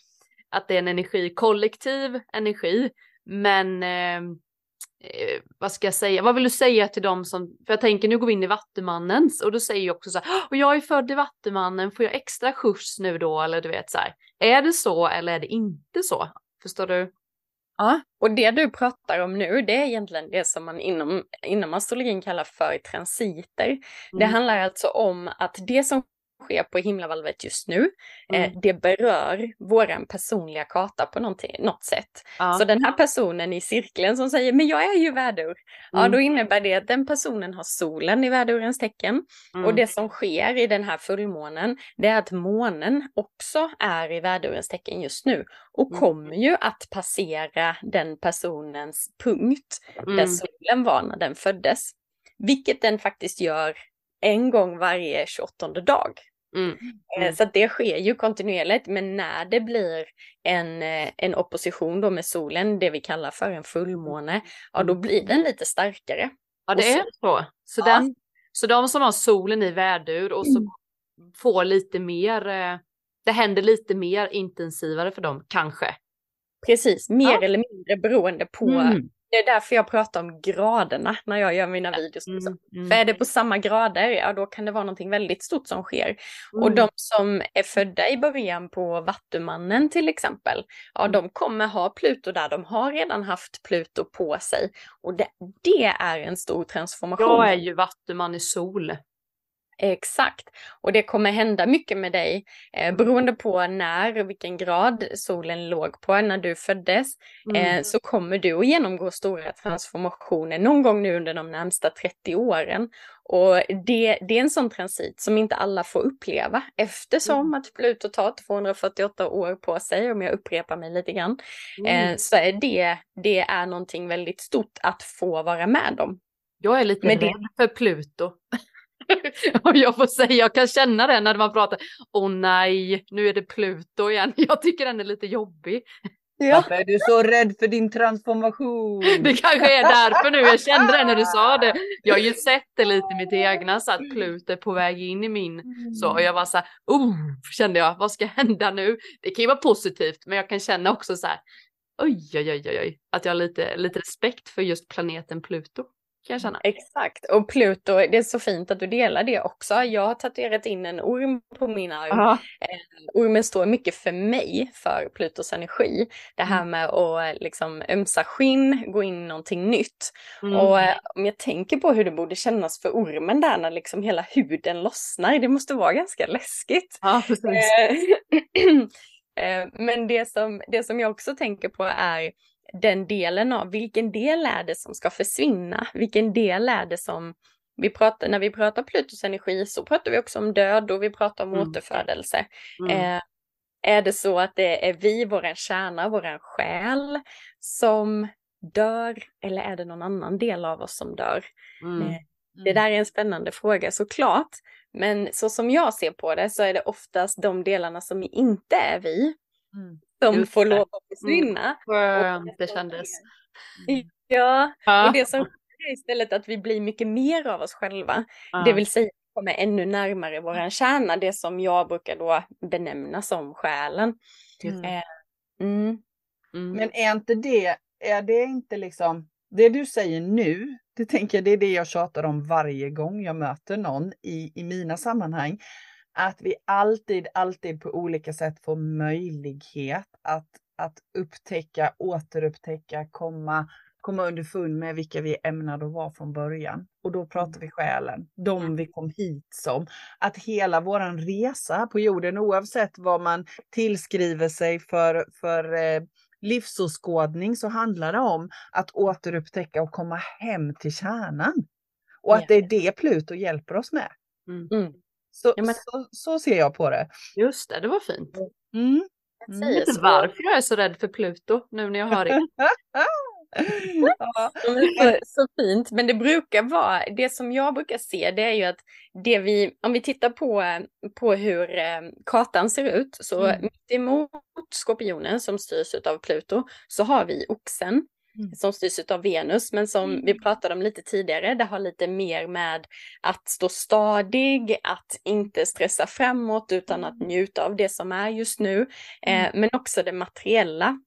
att det är en energi, kollektiv energi, men eh, eh, vad ska jag säga, vad vill du säga till dem som, för jag tänker nu går vi in i Vattumannens och då säger jag också så här, och jag är född i Vattumannen, får jag extra skjuts nu då eller du vet så här, är det så eller är det inte så? Förstår du? Ja, och det du pratar om nu, det är egentligen det som man inom, inom astrologin kallar för transiter. Mm. Det handlar alltså om att det som sker på himlavalvet just nu, eh, mm. eh, det berör våran personliga karta på något sätt. Ja. Så den här personen i cirkeln som säger men jag är ju vädur, mm. ja då innebär det att den personen har solen i vädurens tecken. Mm. Och det som sker i den här fullmånen, det är att månen också är i vädurens tecken just nu och mm. kommer ju att passera den personens punkt där mm. solen var när den föddes. Vilket den faktiskt gör en gång varje 28 dag. Mm. Eh, mm. Så det sker ju kontinuerligt, men när det blir en, eh, en opposition då med solen, det vi kallar för en fullmåne, ja då blir den lite starkare. Ja det är så. Så, ja. den, så de som har solen i värdur och så mm. får lite mer, eh, det händer lite mer intensivare för dem kanske. Precis, mer ja. eller mindre beroende på mm. Det är därför jag pratar om graderna när jag gör mina videos. Mm, mm. För är det på samma grader, ja då kan det vara någonting väldigt stort som sker. Mm. Och de som är födda i början på Vattumannen till exempel, ja mm. de kommer ha Pluto där, de har redan haft Pluto på sig. Och det, det är en stor transformation. Jag är ju Vattuman i sol. Exakt. Och det kommer hända mycket med dig eh, beroende på när och vilken grad solen låg på när du föddes. Eh, mm. så kommer du att genomgå stora transformationer någon gång nu under de närmsta 30 åren. Och det, det är en sån transit som inte alla får uppleva eftersom mm. att Pluto tar 248 år på sig, om jag upprepar mig lite grann. Mm. Eh, så är det, det är någonting väldigt stort att få vara med om. Jag är lite rädd för Pluto. och jag får säga, jag kan känna det när man pratar, åh nej, nu är det Pluto igen. Jag tycker den är lite jobbig. Ja. Varför är du så rädd för din transformation? Det kanske är därför nu, jag kände det när du sa det. Jag har ju sett det lite i mitt egna, så att Pluto är på väg in i min. Så och jag var så här, oh, kände jag, vad ska hända nu? Det kan ju vara positivt, men jag kan känna också så här, oj, oj, oj, oj, att jag har lite, lite respekt för just planeten Pluto kan jag känna. Exakt, och Pluto, det är så fint att du delar det också. Jag har tatuerat in en orm på min arm. Uh Ormen står mycket för mig, för Plutos energi. Det här mm. med att liksom ömsa skinn, gå in i någonting nytt. Mm. Och eh, om jag tänker på hur det borde kännas för ormen där när liksom hela huden lossnar, det måste vara ganska läskigt. Ja, precis. Eh, men det som, det som jag också tänker på är den delen av vilken del är det som ska försvinna? Vilken del är det som vi pratar, när vi pratar Plutos energi så pratar vi också om död och vi pratar om mm. återfödelse. Mm. Eh, är det så att det är vi, våran kärna, våran själ som dör eller är det någon annan del av oss som dör? Mm. Eh, det mm. där är en spännande fråga såklart. Men så som jag ser på det så är det oftast de delarna som inte är vi mm som Just får det. lov att försvinna. Mm. Skönt det kändes. Ja, ja, och det som sker istället att vi blir mycket mer av oss själva. Ja. Det vill säga kommer ännu närmare våran kärna, det som jag brukar då benämna som själen. Mm. Eh, mm. Mm. Men är inte det, är det inte liksom, det du säger nu, det tänker jag, det är det jag tjatar om varje gång jag möter någon i, i mina sammanhang att vi alltid, alltid på olika sätt får möjlighet att, att upptäcka, återupptäcka, komma, komma underfund med vilka vi är ämnade att vara från början. Och då pratar vi själen, de vi kom hit som. Att hela våran resa på jorden, oavsett vad man tillskriver sig för, för eh, livsåskådning, så handlar det om att återupptäcka och komma hem till kärnan. Och att det är det Pluto hjälper oss med. Mm. Mm. Så, ja, men... så, så, ser jag på det. Just det, det var fint. Mm. Jag vet inte varför jag är så rädd för Pluto nu när jag hör det. ja. så, så, fint, men det brukar vara, det som jag brukar se det är ju att det vi, om vi tittar på, på hur eh, kartan ser ut, så mm. mitt emot skorpionen som styrs av Pluto så har vi oxen Mm. som styrs av Venus, men som mm. vi pratade om lite tidigare, det har lite mer med att stå stadig, att inte stressa framåt utan att mm. njuta av det som är just nu, eh, mm. men också det materiella.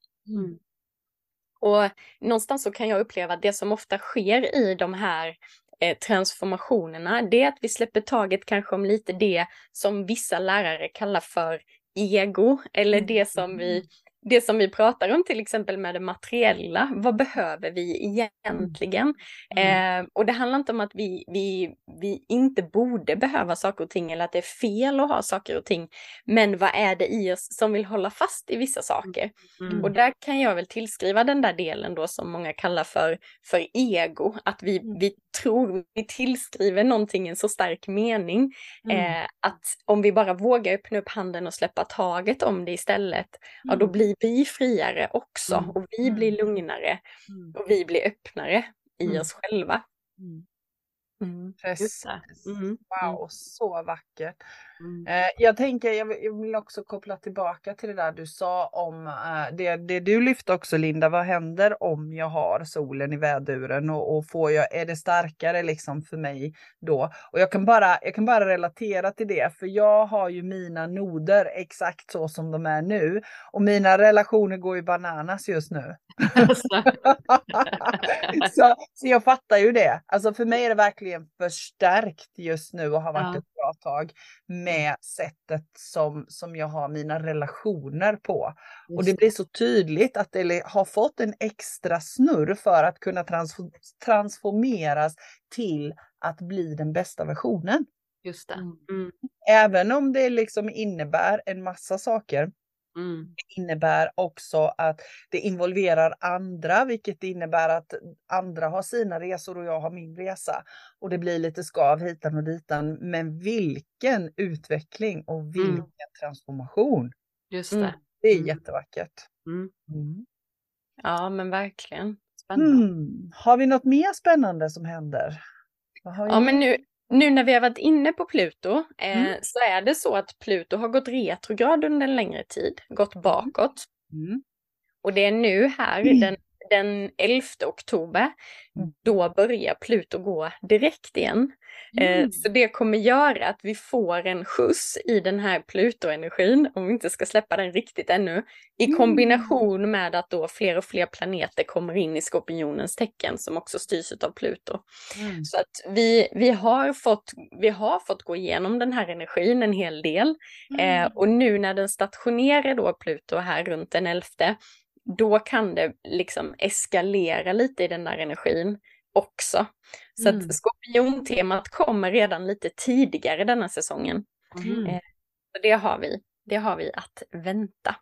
Och någonstans så kan jag uppleva att det som ofta sker i de här eh, transformationerna, det är att vi släpper taget kanske om lite det som vissa lärare kallar för ego, eller det som vi det som vi pratar om till exempel med det materiella, vad behöver vi egentligen? Mm. Eh, och det handlar inte om att vi, vi, vi inte borde behöva saker och ting eller att det är fel att ha saker och ting. Men vad är det i oss som vill hålla fast i vissa saker? Mm. Och där kan jag väl tillskriva den där delen då som många kallar för, för ego, att vi, mm. vi tror, vi tillskriver någonting en så stark mening. Mm. Eh, att om vi bara vågar öppna upp handen och släppa taget om det istället, ja då mm. blir vi friare också mm. och vi blir mm. lugnare mm. och vi blir öppnare i oss själva. Mm, precis. Mm, wow, så vackert. Mm. Eh, jag tänker, jag vill, också koppla tillbaka till det där du sa om eh, det, det du lyfte också Linda. Vad händer om jag har solen i väduren och, och får jag, är det starkare liksom för mig då? Och jag kan, bara, jag kan bara relatera till det, för jag har ju mina noder exakt så som de är nu och mina relationer går ju bananas just nu. så, så jag fattar ju det. Alltså för mig är det verkligen förstärkt just nu och har varit ja. ett bra tag med sättet som, som jag har mina relationer på. Just. Och det blir så tydligt att det har fått en extra snurr för att kunna transformeras till att bli den bästa versionen. Just det. Mm. mm. Även om det liksom innebär en massa saker Mm. Det innebär också att det involverar andra, vilket innebär att andra har sina resor och jag har min resa. Och det blir lite skav hitan och ditan. Men vilken utveckling och mm. vilken mm. transformation. Just det. Mm. Det är mm. jättevackert. Mm. Ja, men verkligen. Spännande. Har vi något mer spännande som händer? Ja, men nu, nu när vi har varit inne på Pluto eh, mm. så är det så att Pluto har gått retrograd under en längre tid, gått bakåt. Mm. Och det är nu här mm. den den 11 oktober, mm. då börjar Pluto gå direkt igen. Eh, mm. Så det kommer göra att vi får en skjuts i den här Pluto-energin, om vi inte ska släppa den riktigt ännu, i mm. kombination med att då fler och fler planeter kommer in i skorpionens tecken som också styrs av Pluto. Mm. Så att vi, vi, har fått, vi har fått gå igenom den här energin en hel del. Mm. Eh, och nu när den stationerar då Pluto här runt den 11 då kan det liksom eskalera lite i den där energin också. Så mm. att skorpiontemat kommer redan lite tidigare denna säsongen. Mm. Eh, så det har vi, det har vi att vänta.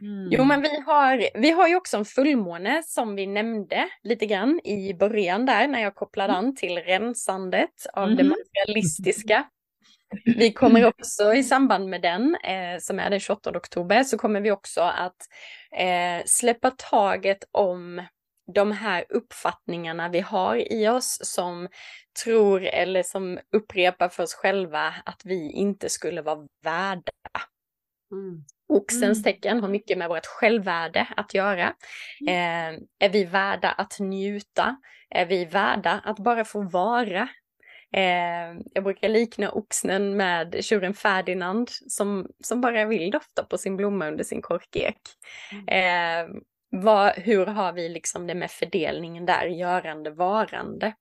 Mm. Jo men vi har, vi har ju också en fullmåne som vi nämnde lite grann i början där när jag kopplade mm. an till rensandet av det mm. materialistiska vi kommer också i samband med den, eh, som är den 28 oktober, så kommer vi också att eh, släppa taget om de här uppfattningarna vi har i oss som tror eller som upprepar för oss själva att vi inte skulle vara värda. Mm. Oxens mm. tecken har mycket med vårt självvärde att göra. Mm. Eh, är vi värda att njuta? Är vi värda att bara få vara? Eh, jag brukar likna oxnen med tjuren Ferdinand som, som bara vill dofta på sin blomma under sin korkek. Mm. Eh, vad, hur har vi liksom det med fördelningen där, görande, varande?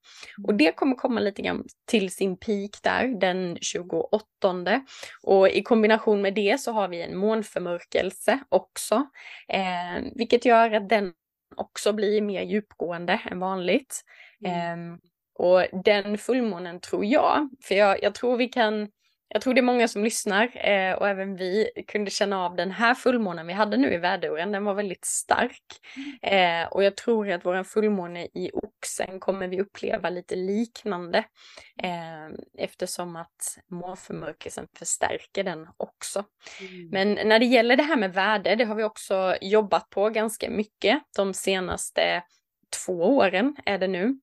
Och det kommer komma lite grann till sin peak där den 28. Och i kombination med det så har vi en månförmörkelse också, eh, vilket gör att den också blir mer djupgående än vanligt. Mm. Och den fullmånen tror jag, för jag, jag tror vi kan, jag tror det är många som lyssnar eh, och även vi kunde känna av den här fullmånen vi hade nu i väduren, den var väldigt stark. Eh, och jag tror att våran fullmåne i oxen kommer vi uppleva lite liknande eh, eftersom att månförmörkelsen förstärker den också. Mm. Men när det gäller det här med värde, det har vi också jobbat på ganska mycket de senaste två åren är det nu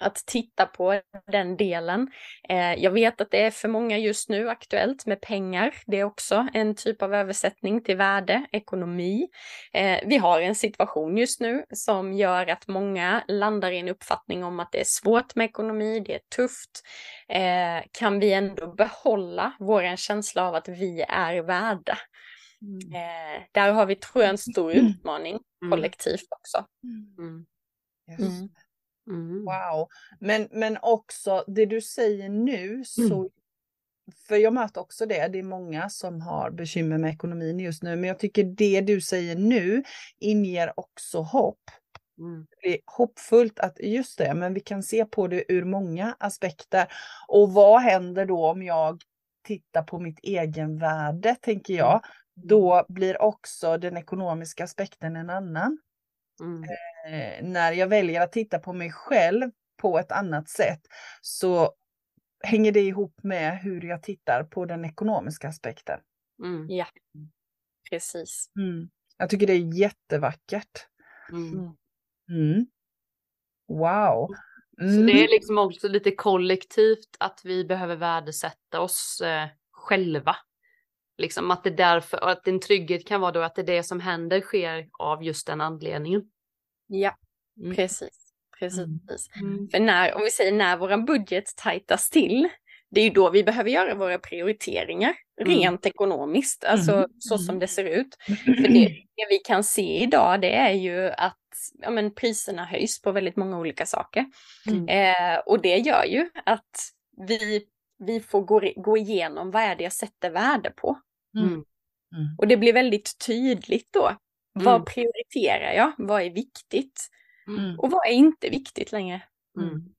att titta på den delen. Eh, jag vet att det är för många just nu aktuellt med pengar. Det är också en typ av översättning till värde, ekonomi. Eh, vi har en situation just nu som gör att många landar i en uppfattning om att det är svårt med ekonomi, det är tufft. Eh, kan vi ändå behålla vår känsla av att vi är värda? Mm. Eh, där har vi, tror jag, en stor utmaning mm. kollektivt också. Mm. Yes. Mm. Wow. Men, men också det du säger nu så mm. För jag möter också det, det är många som har bekymmer med ekonomin just nu, men jag tycker det du säger nu inger också hopp. Mm. Det är hoppfullt att just det, men vi kan se på det ur många aspekter. Och vad händer då om jag tittar på mitt egenvärde, tänker jag. Mm. Då blir också den ekonomiska aspekten en annan. Mm. Eh, när jag väljer att titta på mig själv på ett annat sätt så hänger det ihop med hur jag tittar på den ekonomiska aspekten. Mm. Ja, precis. Mm. Jag tycker det är jättevackert. Mm. mm. mm. Wow. Så det är liksom också lite kollektivt att vi behöver värdesätta oss eh, själva. Liksom att det därför, att en trygghet kan vara då att det, det som händer sker av just den anledningen. Ja, mm. precis. Precis. Mm. mm. För när, om vi säger när våran budget tajtas till, det är ju då vi behöver göra våra prioriteringar mm. rent ekonomiskt, alltså mm. så som det ser ut. För det, det, vi kan se idag det är ju att ja, men, priserna höjs på väldigt många olika saker. Mm. Eh, och det gör ju att vi, vi får gå, gå igenom vad är det jag sätter värde på. Mm. Och det blir väldigt tydligt då Mm. Vad prioriterar jag? Vad är viktigt? Mm. Och vad är inte viktigt längre? Mm.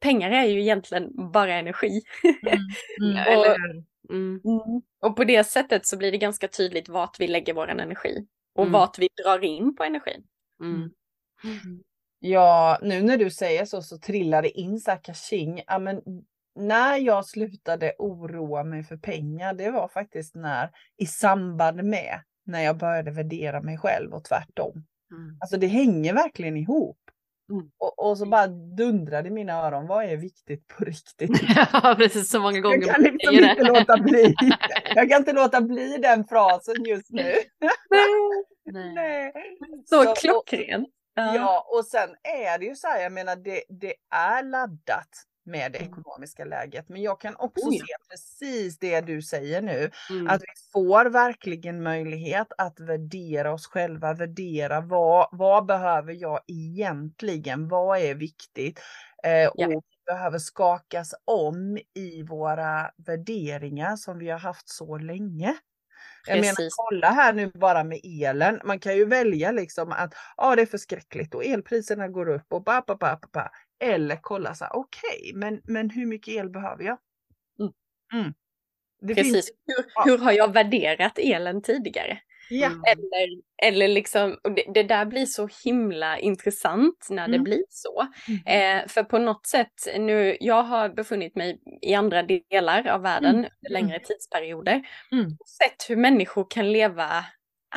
Pengar är ju egentligen bara energi. Mm. och, mm. och, på det sättet så blir det ganska tydligt vart vi lägger vår energi och mm. vart vi drar in på energin. Ja, nu när du säger så så trillar det in så här kaching. Ja, men när jag slutade oroa mig för pengar, det var faktiskt när i samband med när jag började värdera mig själv och tvärtom. Mm. Alltså det hänger verkligen ihop. Mm. Och, och, så bara dundrade i mina öron, vad är viktigt på riktigt? Ja, precis så många gånger. Jag kan liksom inte låta bli. Jag kan inte låta bli den frasen just nu. Nej. Nej. Så, så klockrent. Ja, och sen är det ju så här, jag menar det, det är laddat med det mm. ekonomiska läget. Men jag kan också ja. se precis det du säger nu, mm. att vi får verkligen möjlighet att värdera oss själva, värdera vad, vad behöver jag egentligen, vad är viktigt? Eh, ja. Och behöver skakas om i våra värderingar som vi har haft så länge. Jag Precis. menar kolla här nu bara med elen. Man kan ju välja liksom att ja, ah, det är förskräckligt och elpriserna går upp och ba, ba, ba, ba, ba. Eller kolla så här, okej, okay, men, men hur mycket el behöver jag? Mm. Mm. Precis, finns... hur, ja. hur har jag värderat elen tidigare? Ja. Mm. Eller, eller liksom, det, det, där blir så himla intressant när mm. det blir så. Mm. Eh, för på något sätt, nu, jag har befunnit mig i andra delar av världen mm. längre tidsperioder. Mm. Och sett hur människor kan leva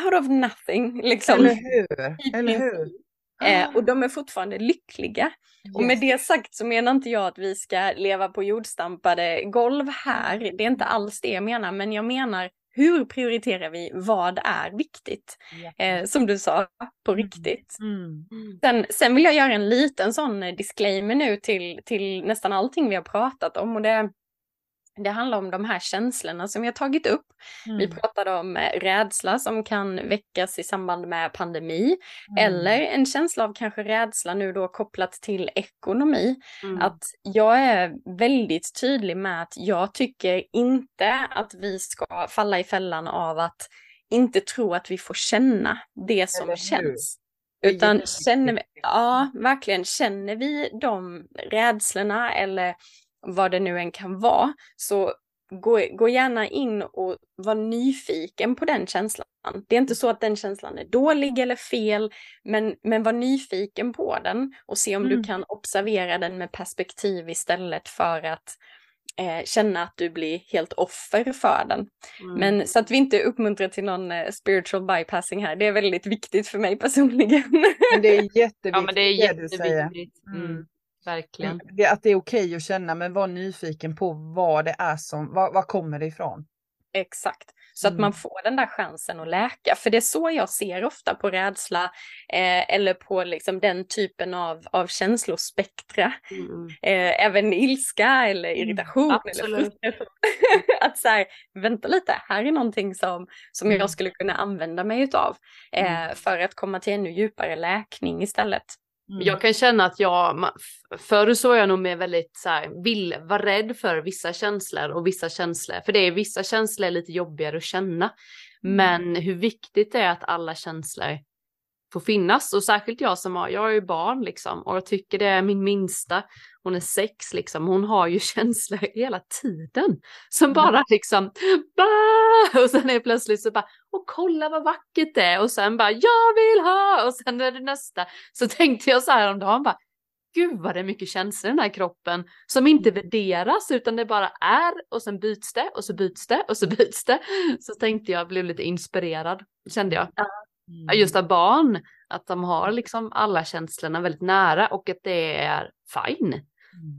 out of nothing. Liksom. Eller hur? Eller hur? Eh, och de är fortfarande lyckliga. Yes. Och med det sagt så menar inte jag att vi ska leva på jordstampade golv här. Det är inte alls det jag menar, men jag menar hur prioriterar vi? Vad är viktigt? Eh, som du sa, på mm. riktigt. Mm. Sen, sen vill jag göra en liten sån disclaimer nu till, till nästan allting vi har pratat om. Och det, det handlar om de här känslorna som har tagit upp. Mm. Vi pratade om eh, rädsla som kan väckas i samband med pandemi. Mm. Eller en känsla av kanske rädsla nu då kopplat till ekonomi. Mm. Att jag är väldigt tydlig med att jag tycker inte att vi ska falla i fällan av att inte tro att vi får känna det som känns. Utan känner vi, ja verkligen, känner vi de rädslorna eller vad det nu än kan vara, så gå, gå gärna in och var nyfiken på den känslan. Det är inte så att den känslan är dålig eller fel, men, men var nyfiken på den och se om mm. du kan observera den med perspektiv istället för att eh, känna att du blir helt offer för den. Mm. Men så att vi inte uppmuntrar till någon eh, spiritual bypassing här, det är väldigt viktigt för mig personligen. Men det är jätteviktigt ja men det är du säger. jätteviktigt. Mm. Mm. Verkligen. Det, att det är okej att känna men var nyfiken på vad det är som, vad, vad kommer det ifrån? Exakt. Så att Mm. man får den där chansen att läka. För det är så jag ser ofta på rädsla eh, eller på liksom den typen av, av känslospektra. Mm. Eh, även ilska eller Mm, irritation eller absolut. frustration. att så här, vänta lite, här är någonting som, som Mm. jag skulle kunna använda mig utav. Eh, för att komma till ännu djupare läkning istället. Mm. Jag kan känna att jag, förr så var jag nog mer väldigt så här, vill vara rädd för vissa känslor och vissa känslor. För det är vissa känslor är lite jobbigare att känna. Mm. Men hur viktigt det är att alla känslor får finnas. Och särskilt jag som har, jag är ju barn liksom. Och jag tycker det är min minsta, hon är sex liksom. Hon har ju känslor hela tiden. Som Mm. bara liksom, bah! och sen är det plötsligt så bara, och kolla vad vackert det är. Och sen bara, jag vill ha! Och sen är det nästa. Så tänkte jag så här om dagen bara, gud vad det är mycket känslor i den här kroppen som inte Mm. värderas utan det bara är och sen byts det och så byts det och så byts det. Så tänkte jag, blev lite inspirerad kände jag. Mm. Just av barn, att de har liksom alla känslorna väldigt nära och att det är fine.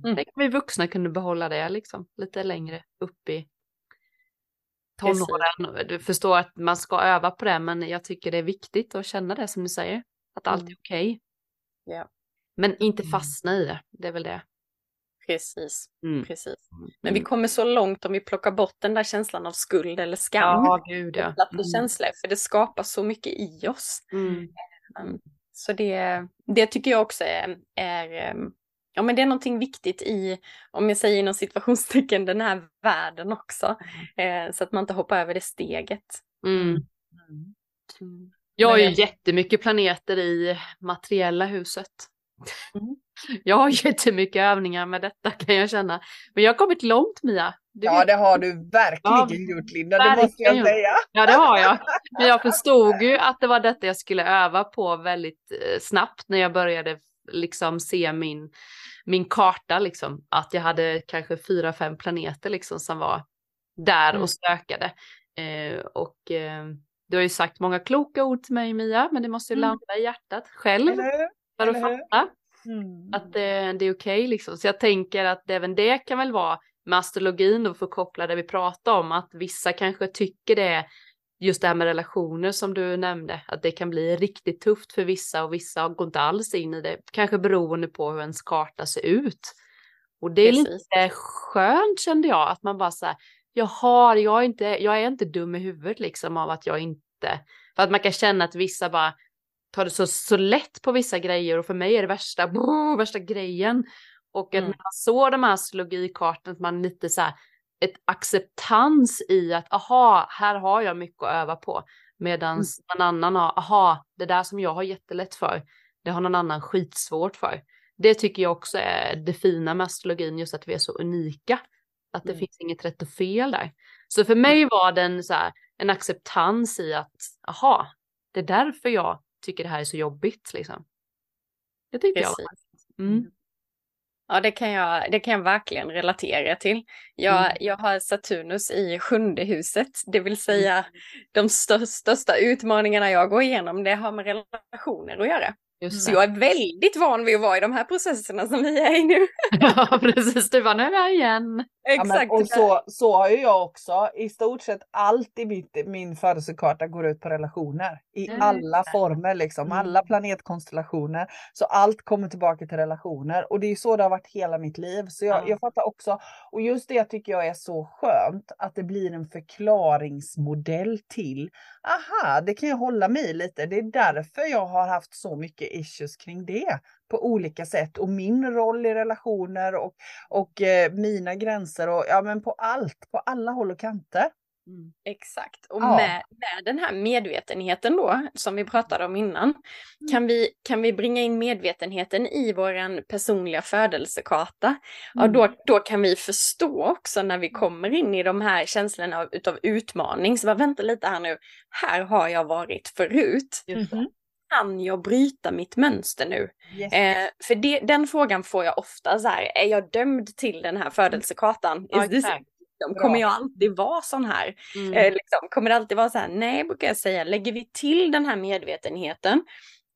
Mm. Tänk om vi vuxna kunde behålla det liksom lite längre upp i tonåren. Du förstår att man ska öva på det men jag tycker det är viktigt att känna det som du säger. Att allt Mm. är okej. Ja. Men inte Mm. fastna i det, det är väl det. Precis, Mm. precis. Men vi kommer så långt om vi plockar bort den där känslan av skuld eller skam. Ja, gud ja. Mm. känslor, för det skapar så mycket i oss. Mm. Um, Så det, det tycker jag också är, är, um, ja men det är någonting viktigt i, om jag säger inom situationstecken, den här världen också. Eh, så att man inte hoppar över det steget. Mm. Mm. Jag har ju jättemycket planeter i materiella huset. Mm. Jag har jättemycket övningar med detta kan jag känna. Men jag har kommit långt Mia. Du Ja vet- det har du verkligen Ja, gjort Linda, det måste jag verkligen. säga. Ja, det har jag. Men jag förstod ju att det var detta jag skulle öva på väldigt eh, snabbt när jag började liksom se min, min karta liksom. Att jag hade kanske fyra, fem planeter liksom som var där Mm. och stökade. Eh, och eh, du har ju sagt många kloka ord till mig Mia, men det måste ju Mm. landa i hjärtat själv för att fatta Mm. att det, det är okej liksom. Så jag tänker att även det kan väl vara med astrologin och för att koppla det vi pratar om, att vissa kanske tycker det just det här med relationer som du nämnde, att det kan bli riktigt tufft för vissa och vissa går inte alls in i det, kanske beroende på hur ens karta ser ut. Och det är Precis. lite skönt kände jag, att man bara så här, jaha, jag är inte, jag är inte dum i huvudet liksom av att jag inte, för att man kan känna att vissa bara tar det så, så lätt på vissa grejer och för mig är det värsta, brr, värsta grejen. Och att Mm. när man såg de här astrologikartorna, att man lite så här, ett acceptans i att aha, här har jag mycket att öva på. Medan Mm. någon annan har, aha, det där som jag har jättelätt för, det har någon annan skitsvårt för. Det tycker jag också är det fina med astrologin, just att vi är så unika. Att det Mm. finns inget rätt och fel där. Så för mig var den så här, en acceptans i att, aha, det är därför jag tycker det här är så jobbigt liksom. Det tyckte jag. Precis. var- Mm. Ja, det kan, jag, det kan jag verkligen relatera till. Jag, Mm. jag har Saturnus i sjunde huset, det vill säga de stör, största utmaningarna jag går igenom, det har med relationer att göra. Just Så det. jag är väldigt van vid att vara i de här processerna som vi är i nu. Ja, precis. Du var nu är jag igen. Ja, men, och så, så har ju jag också. I stort sett allt i mitt, min födelsekarta går ut på relationer. I Mm. alla former liksom. Mm. Alla planetkonstellationer. Så allt kommer tillbaka till relationer. Och det är ju så det har varit hela mitt liv. Så jag, Ja. jag fattar också. Och just det tycker jag är så skönt. Att det blir en förklaringsmodell till. Aha, det kan jag hålla mig i lite. Det är därför jag har haft så mycket issues kring det. På olika sätt. Och min roll i relationer och och eh, mina gränser och ja men på allt, på alla håll och kanter. Mm. Exakt. Och Ja. med, med den här medvetenheten då, som vi pratade om innan, kan, vi, kan vi bringa in medvetenheten i vår personliga födelsekarta, ja, Mm. då, då kan vi förstå också när vi kommer in i de här känslorna av, utav utmaning. Så bara, vänta lite här nu, här har jag varit förut. Mhm. Kan jag bryta mitt mönster nu? Yes. Eh, för det, den frågan får jag ofta så här, är jag dömd till den här födelsekartan? Ja, exakt. victim? Kommer jag alltid vara sån här? Mm. Eh, liksom, kommer det alltid vara så här? Nej, brukar jag säga. Lägger vi till den här medvetenheten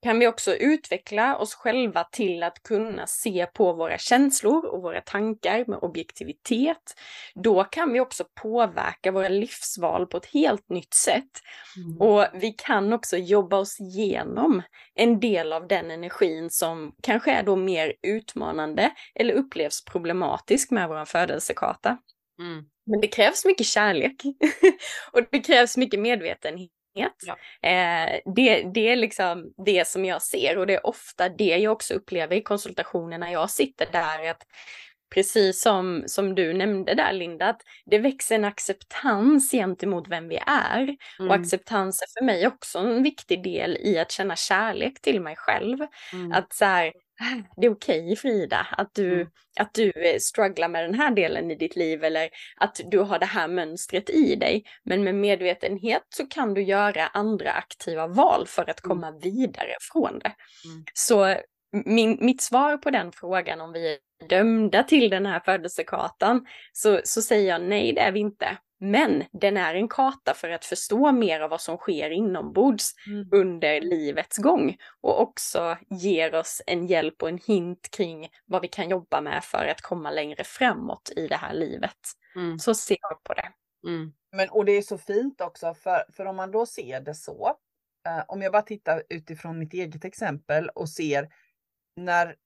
kan vi också utveckla oss själva till att kunna se på våra känslor och våra tankar med objektivitet. Då kan vi också påverka våra livsval på ett helt nytt sätt. Mm. Och vi kan också jobba oss igenom en del av den energin som kanske är då mer utmanande eller upplevs problematisk med vår födelsekarta. Mm. Men det krävs mycket kärlek och det krävs mycket medvetenhet. Ja. Eh, det, det är liksom det som jag ser och det är ofta det jag också upplever i konsultationer när jag sitter där. att Precis som, som du nämnde där Linda, att det växer en acceptans gentemot vem vi är. Mm. Och acceptans är för mig också en viktig del i att känna kärlek till mig själv. Mm. Att så här, "Ah, det är okej Frida att du, Mm. att du eh, strugglar med den här delen i ditt liv eller att du har det här mönstret i dig. Men med medvetenhet så kan du göra andra aktiva val för att komma vidare från det. Mm. Så min, mitt svar på den frågan om vi är dömda till den här födelsekartan så, så säger jag nej det är vi inte. Men den är en karta för att förstå mer av vad som sker inombords Mm. under livets gång och också ger oss en hjälp och en hint kring vad vi kan jobba med för att komma längre framåt i det här livet. Mm. Så ser jag på det. Mm. Men, och det är så fint också, för, för om man då ser det så, eh, om jag bara tittar utifrån mitt eget exempel och ser när,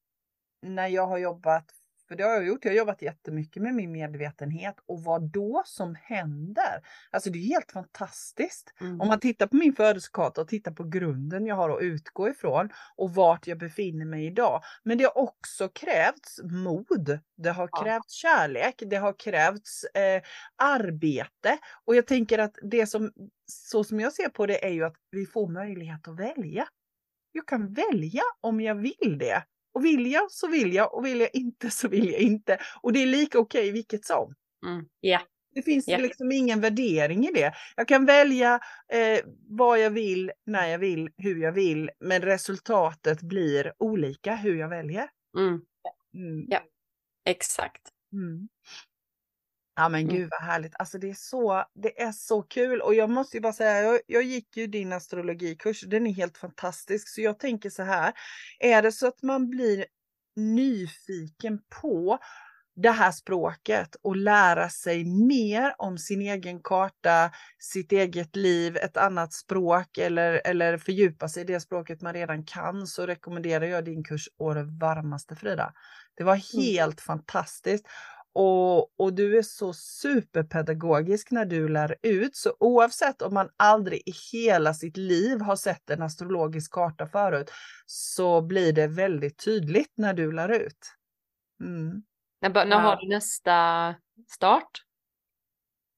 när jag har jobbat, för det har jag gjort, jag har jobbat jättemycket med min medvetenhet och vad då som händer. Alltså det är helt fantastiskt. Mm. Om man tittar på min födelsekarta och tittar på grunden jag har att utgå ifrån och vart jag befinner mig idag. Men det har också krävts mod. Det har Ja. krävts kärlek. Det har krävts eh, arbete. Och jag tänker att det som, så som jag ser på det är ju att vi får möjlighet att välja. Jag kan välja om jag vill det. Och vill jag så vill jag och vill jag inte så vill jag inte. Och det är lika okej vilket som. Mm. Ja. Det finns Ja. liksom ingen värdering i det. Jag kan välja eh, vad jag vill, när jag vill, hur jag vill. Men resultatet blir olika hur jag väljer. Mm. Mm. Ja. Exakt. Mm. Ja men Mm. gud vad härligt. Alltså det är så, det är så kul och jag måste ju bara säga, jag, jag gick ju din astrologikurs, den är helt fantastisk. Så jag tänker så här, är det så att man blir nyfiken på det här språket och lära sig mer om sin egen karta, sitt eget liv, ett annat språk eller, eller fördjupa sig i det språket man redan kan så rekommenderar jag din kurs å det varmaste Frida. Det var helt fantastiskt. Och, och du är så superpedagogisk när du lär ut. Så oavsett om man aldrig i hela sitt liv har sett en astrologisk karta förut så blir det väldigt tydligt när du lär ut. Mm. När, när har du nästa start?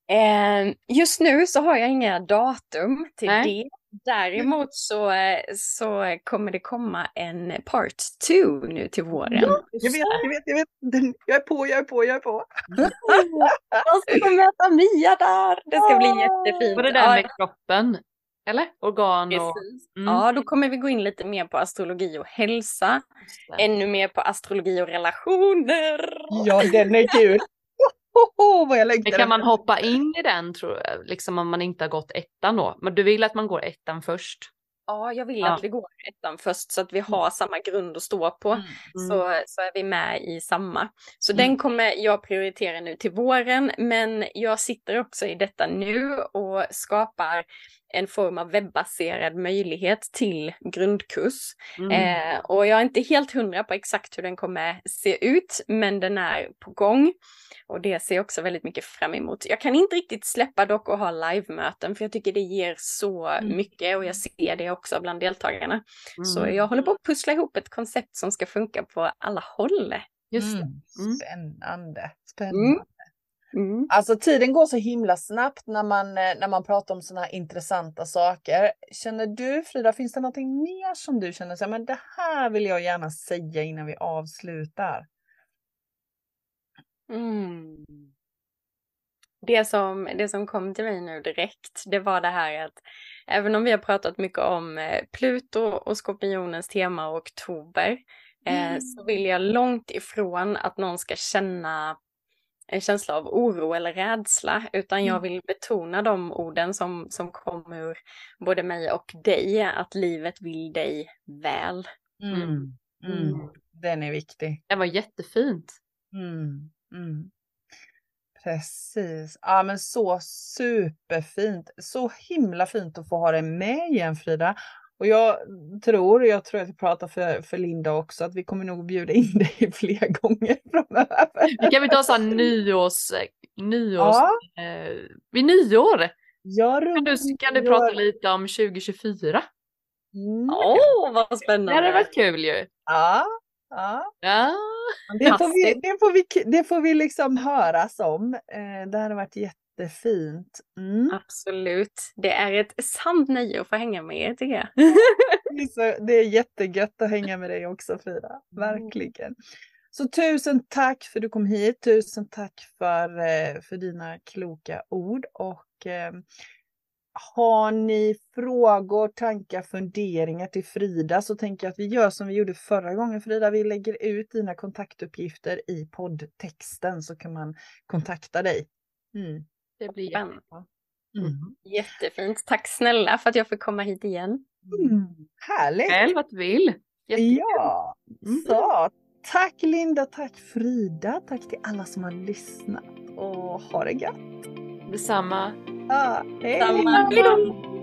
Eh, just nu så har jag inga datum till Nej. det. Däremot så, eh, så kommer det komma en part two nu till våren. Jag vet, jag vet, jag vet. Den, jag är på, jag är på, jag är på. Jag ska möta Mia där! Det ska bli jättefint. Var det där Ja, med kroppen? Eller? Organ och... Mm. Ja, då kommer vi gå in lite mer på astrologi och hälsa. Ännu mer på astrologi och relationer. Ja, den är kul. Oh, vad jag längtar Men kan man hoppa in i den tror jag, liksom om man inte har gått ettan då? Men du vill att man går ettan först? Ja, jag vill Ja. att vi går ettan först så att vi har samma grund att stå på. Mm. så, så är vi med i samma. Så Mm. den kommer jag prioritera nu till våren, men jag sitter också i detta nu och skapar en form av webbaserad möjlighet till grundkurs. Mm. Eh, och jag är inte helt hundra på exakt hur den kommer se ut, men den är på gång. Och det ser jag också väldigt mycket fram emot. Jag kan inte riktigt släppa dock och ha livemöten, för jag tycker det ger så Mm. mycket och jag ser det också bland deltagarna. Så Mm. jag håller på att pussla ihop ett koncept som ska funka på alla håll. Just det. Mm. Mm. Spännande. Spännande. Mm. Mm. Alltså tiden går så himla snabbt när man, eh, när man pratar om sådana här intressanta saker. Känner du Frida, finns det någonting mer som du känner så men det här vill jag gärna säga innan vi avslutar? Mm. det som, det som kom till mig nu direkt, det var det här att även om vi har pratat mycket om eh, Pluto och skorpionens tema och oktober, eh, Mm. så vill jag långt ifrån att någon ska känna en känsla av oro eller rädsla, utan jag Mm. vill betona de orden som, som kom ur både mig och dig, att livet vill dig väl. Mm. Mm. Mm. Den är viktig. Det var jättefint. Mm. Mm. Precis. Ja men så superfint. Så himla fint att få ha dig med igen Frida. Och jag tror, jag tror att jag pratar för, för Linda också, att vi kommer nog bjuda in dig fler gånger framöver. Vi kan vi ta så här nyårs... nyårs Ja, eh, vid nyår jag kan du, kan du prata lite om 2024. Mm. Åh, vad Det spännande! hade varit kul ju. Ja, ja. Ja. Det får, vi, det, får vi, det får vi liksom höras om. Eh, det hade varit jättefint. Mm. Absolut. Det är ett sant nöje att få hänga med er tycker jag. Det är jättegött att hänga med dig också Frida. Verkligen. Så tusen tack för att du kom hit. Tusen tack för, eh, för dina kloka ord. Och eh, har ni frågor, tankar, funderingar till Frida så tänker jag att vi gör som vi gjorde förra gången Frida. Vi lägger ut dina kontaktuppgifter i poddtexten så kan man kontakta dig. Mm. Det blir Spännande. jättebra. Mm. Jättefint. Tack snälla för att jag fick komma hit igen. Mm. Härligt! Själv att du vill. Jättekul. Ja, Mm. så tack Linda, tack Frida, tack till alla som har lyssnat och ha det gött. Detsamma. Ja, hej! Samma. Hej då!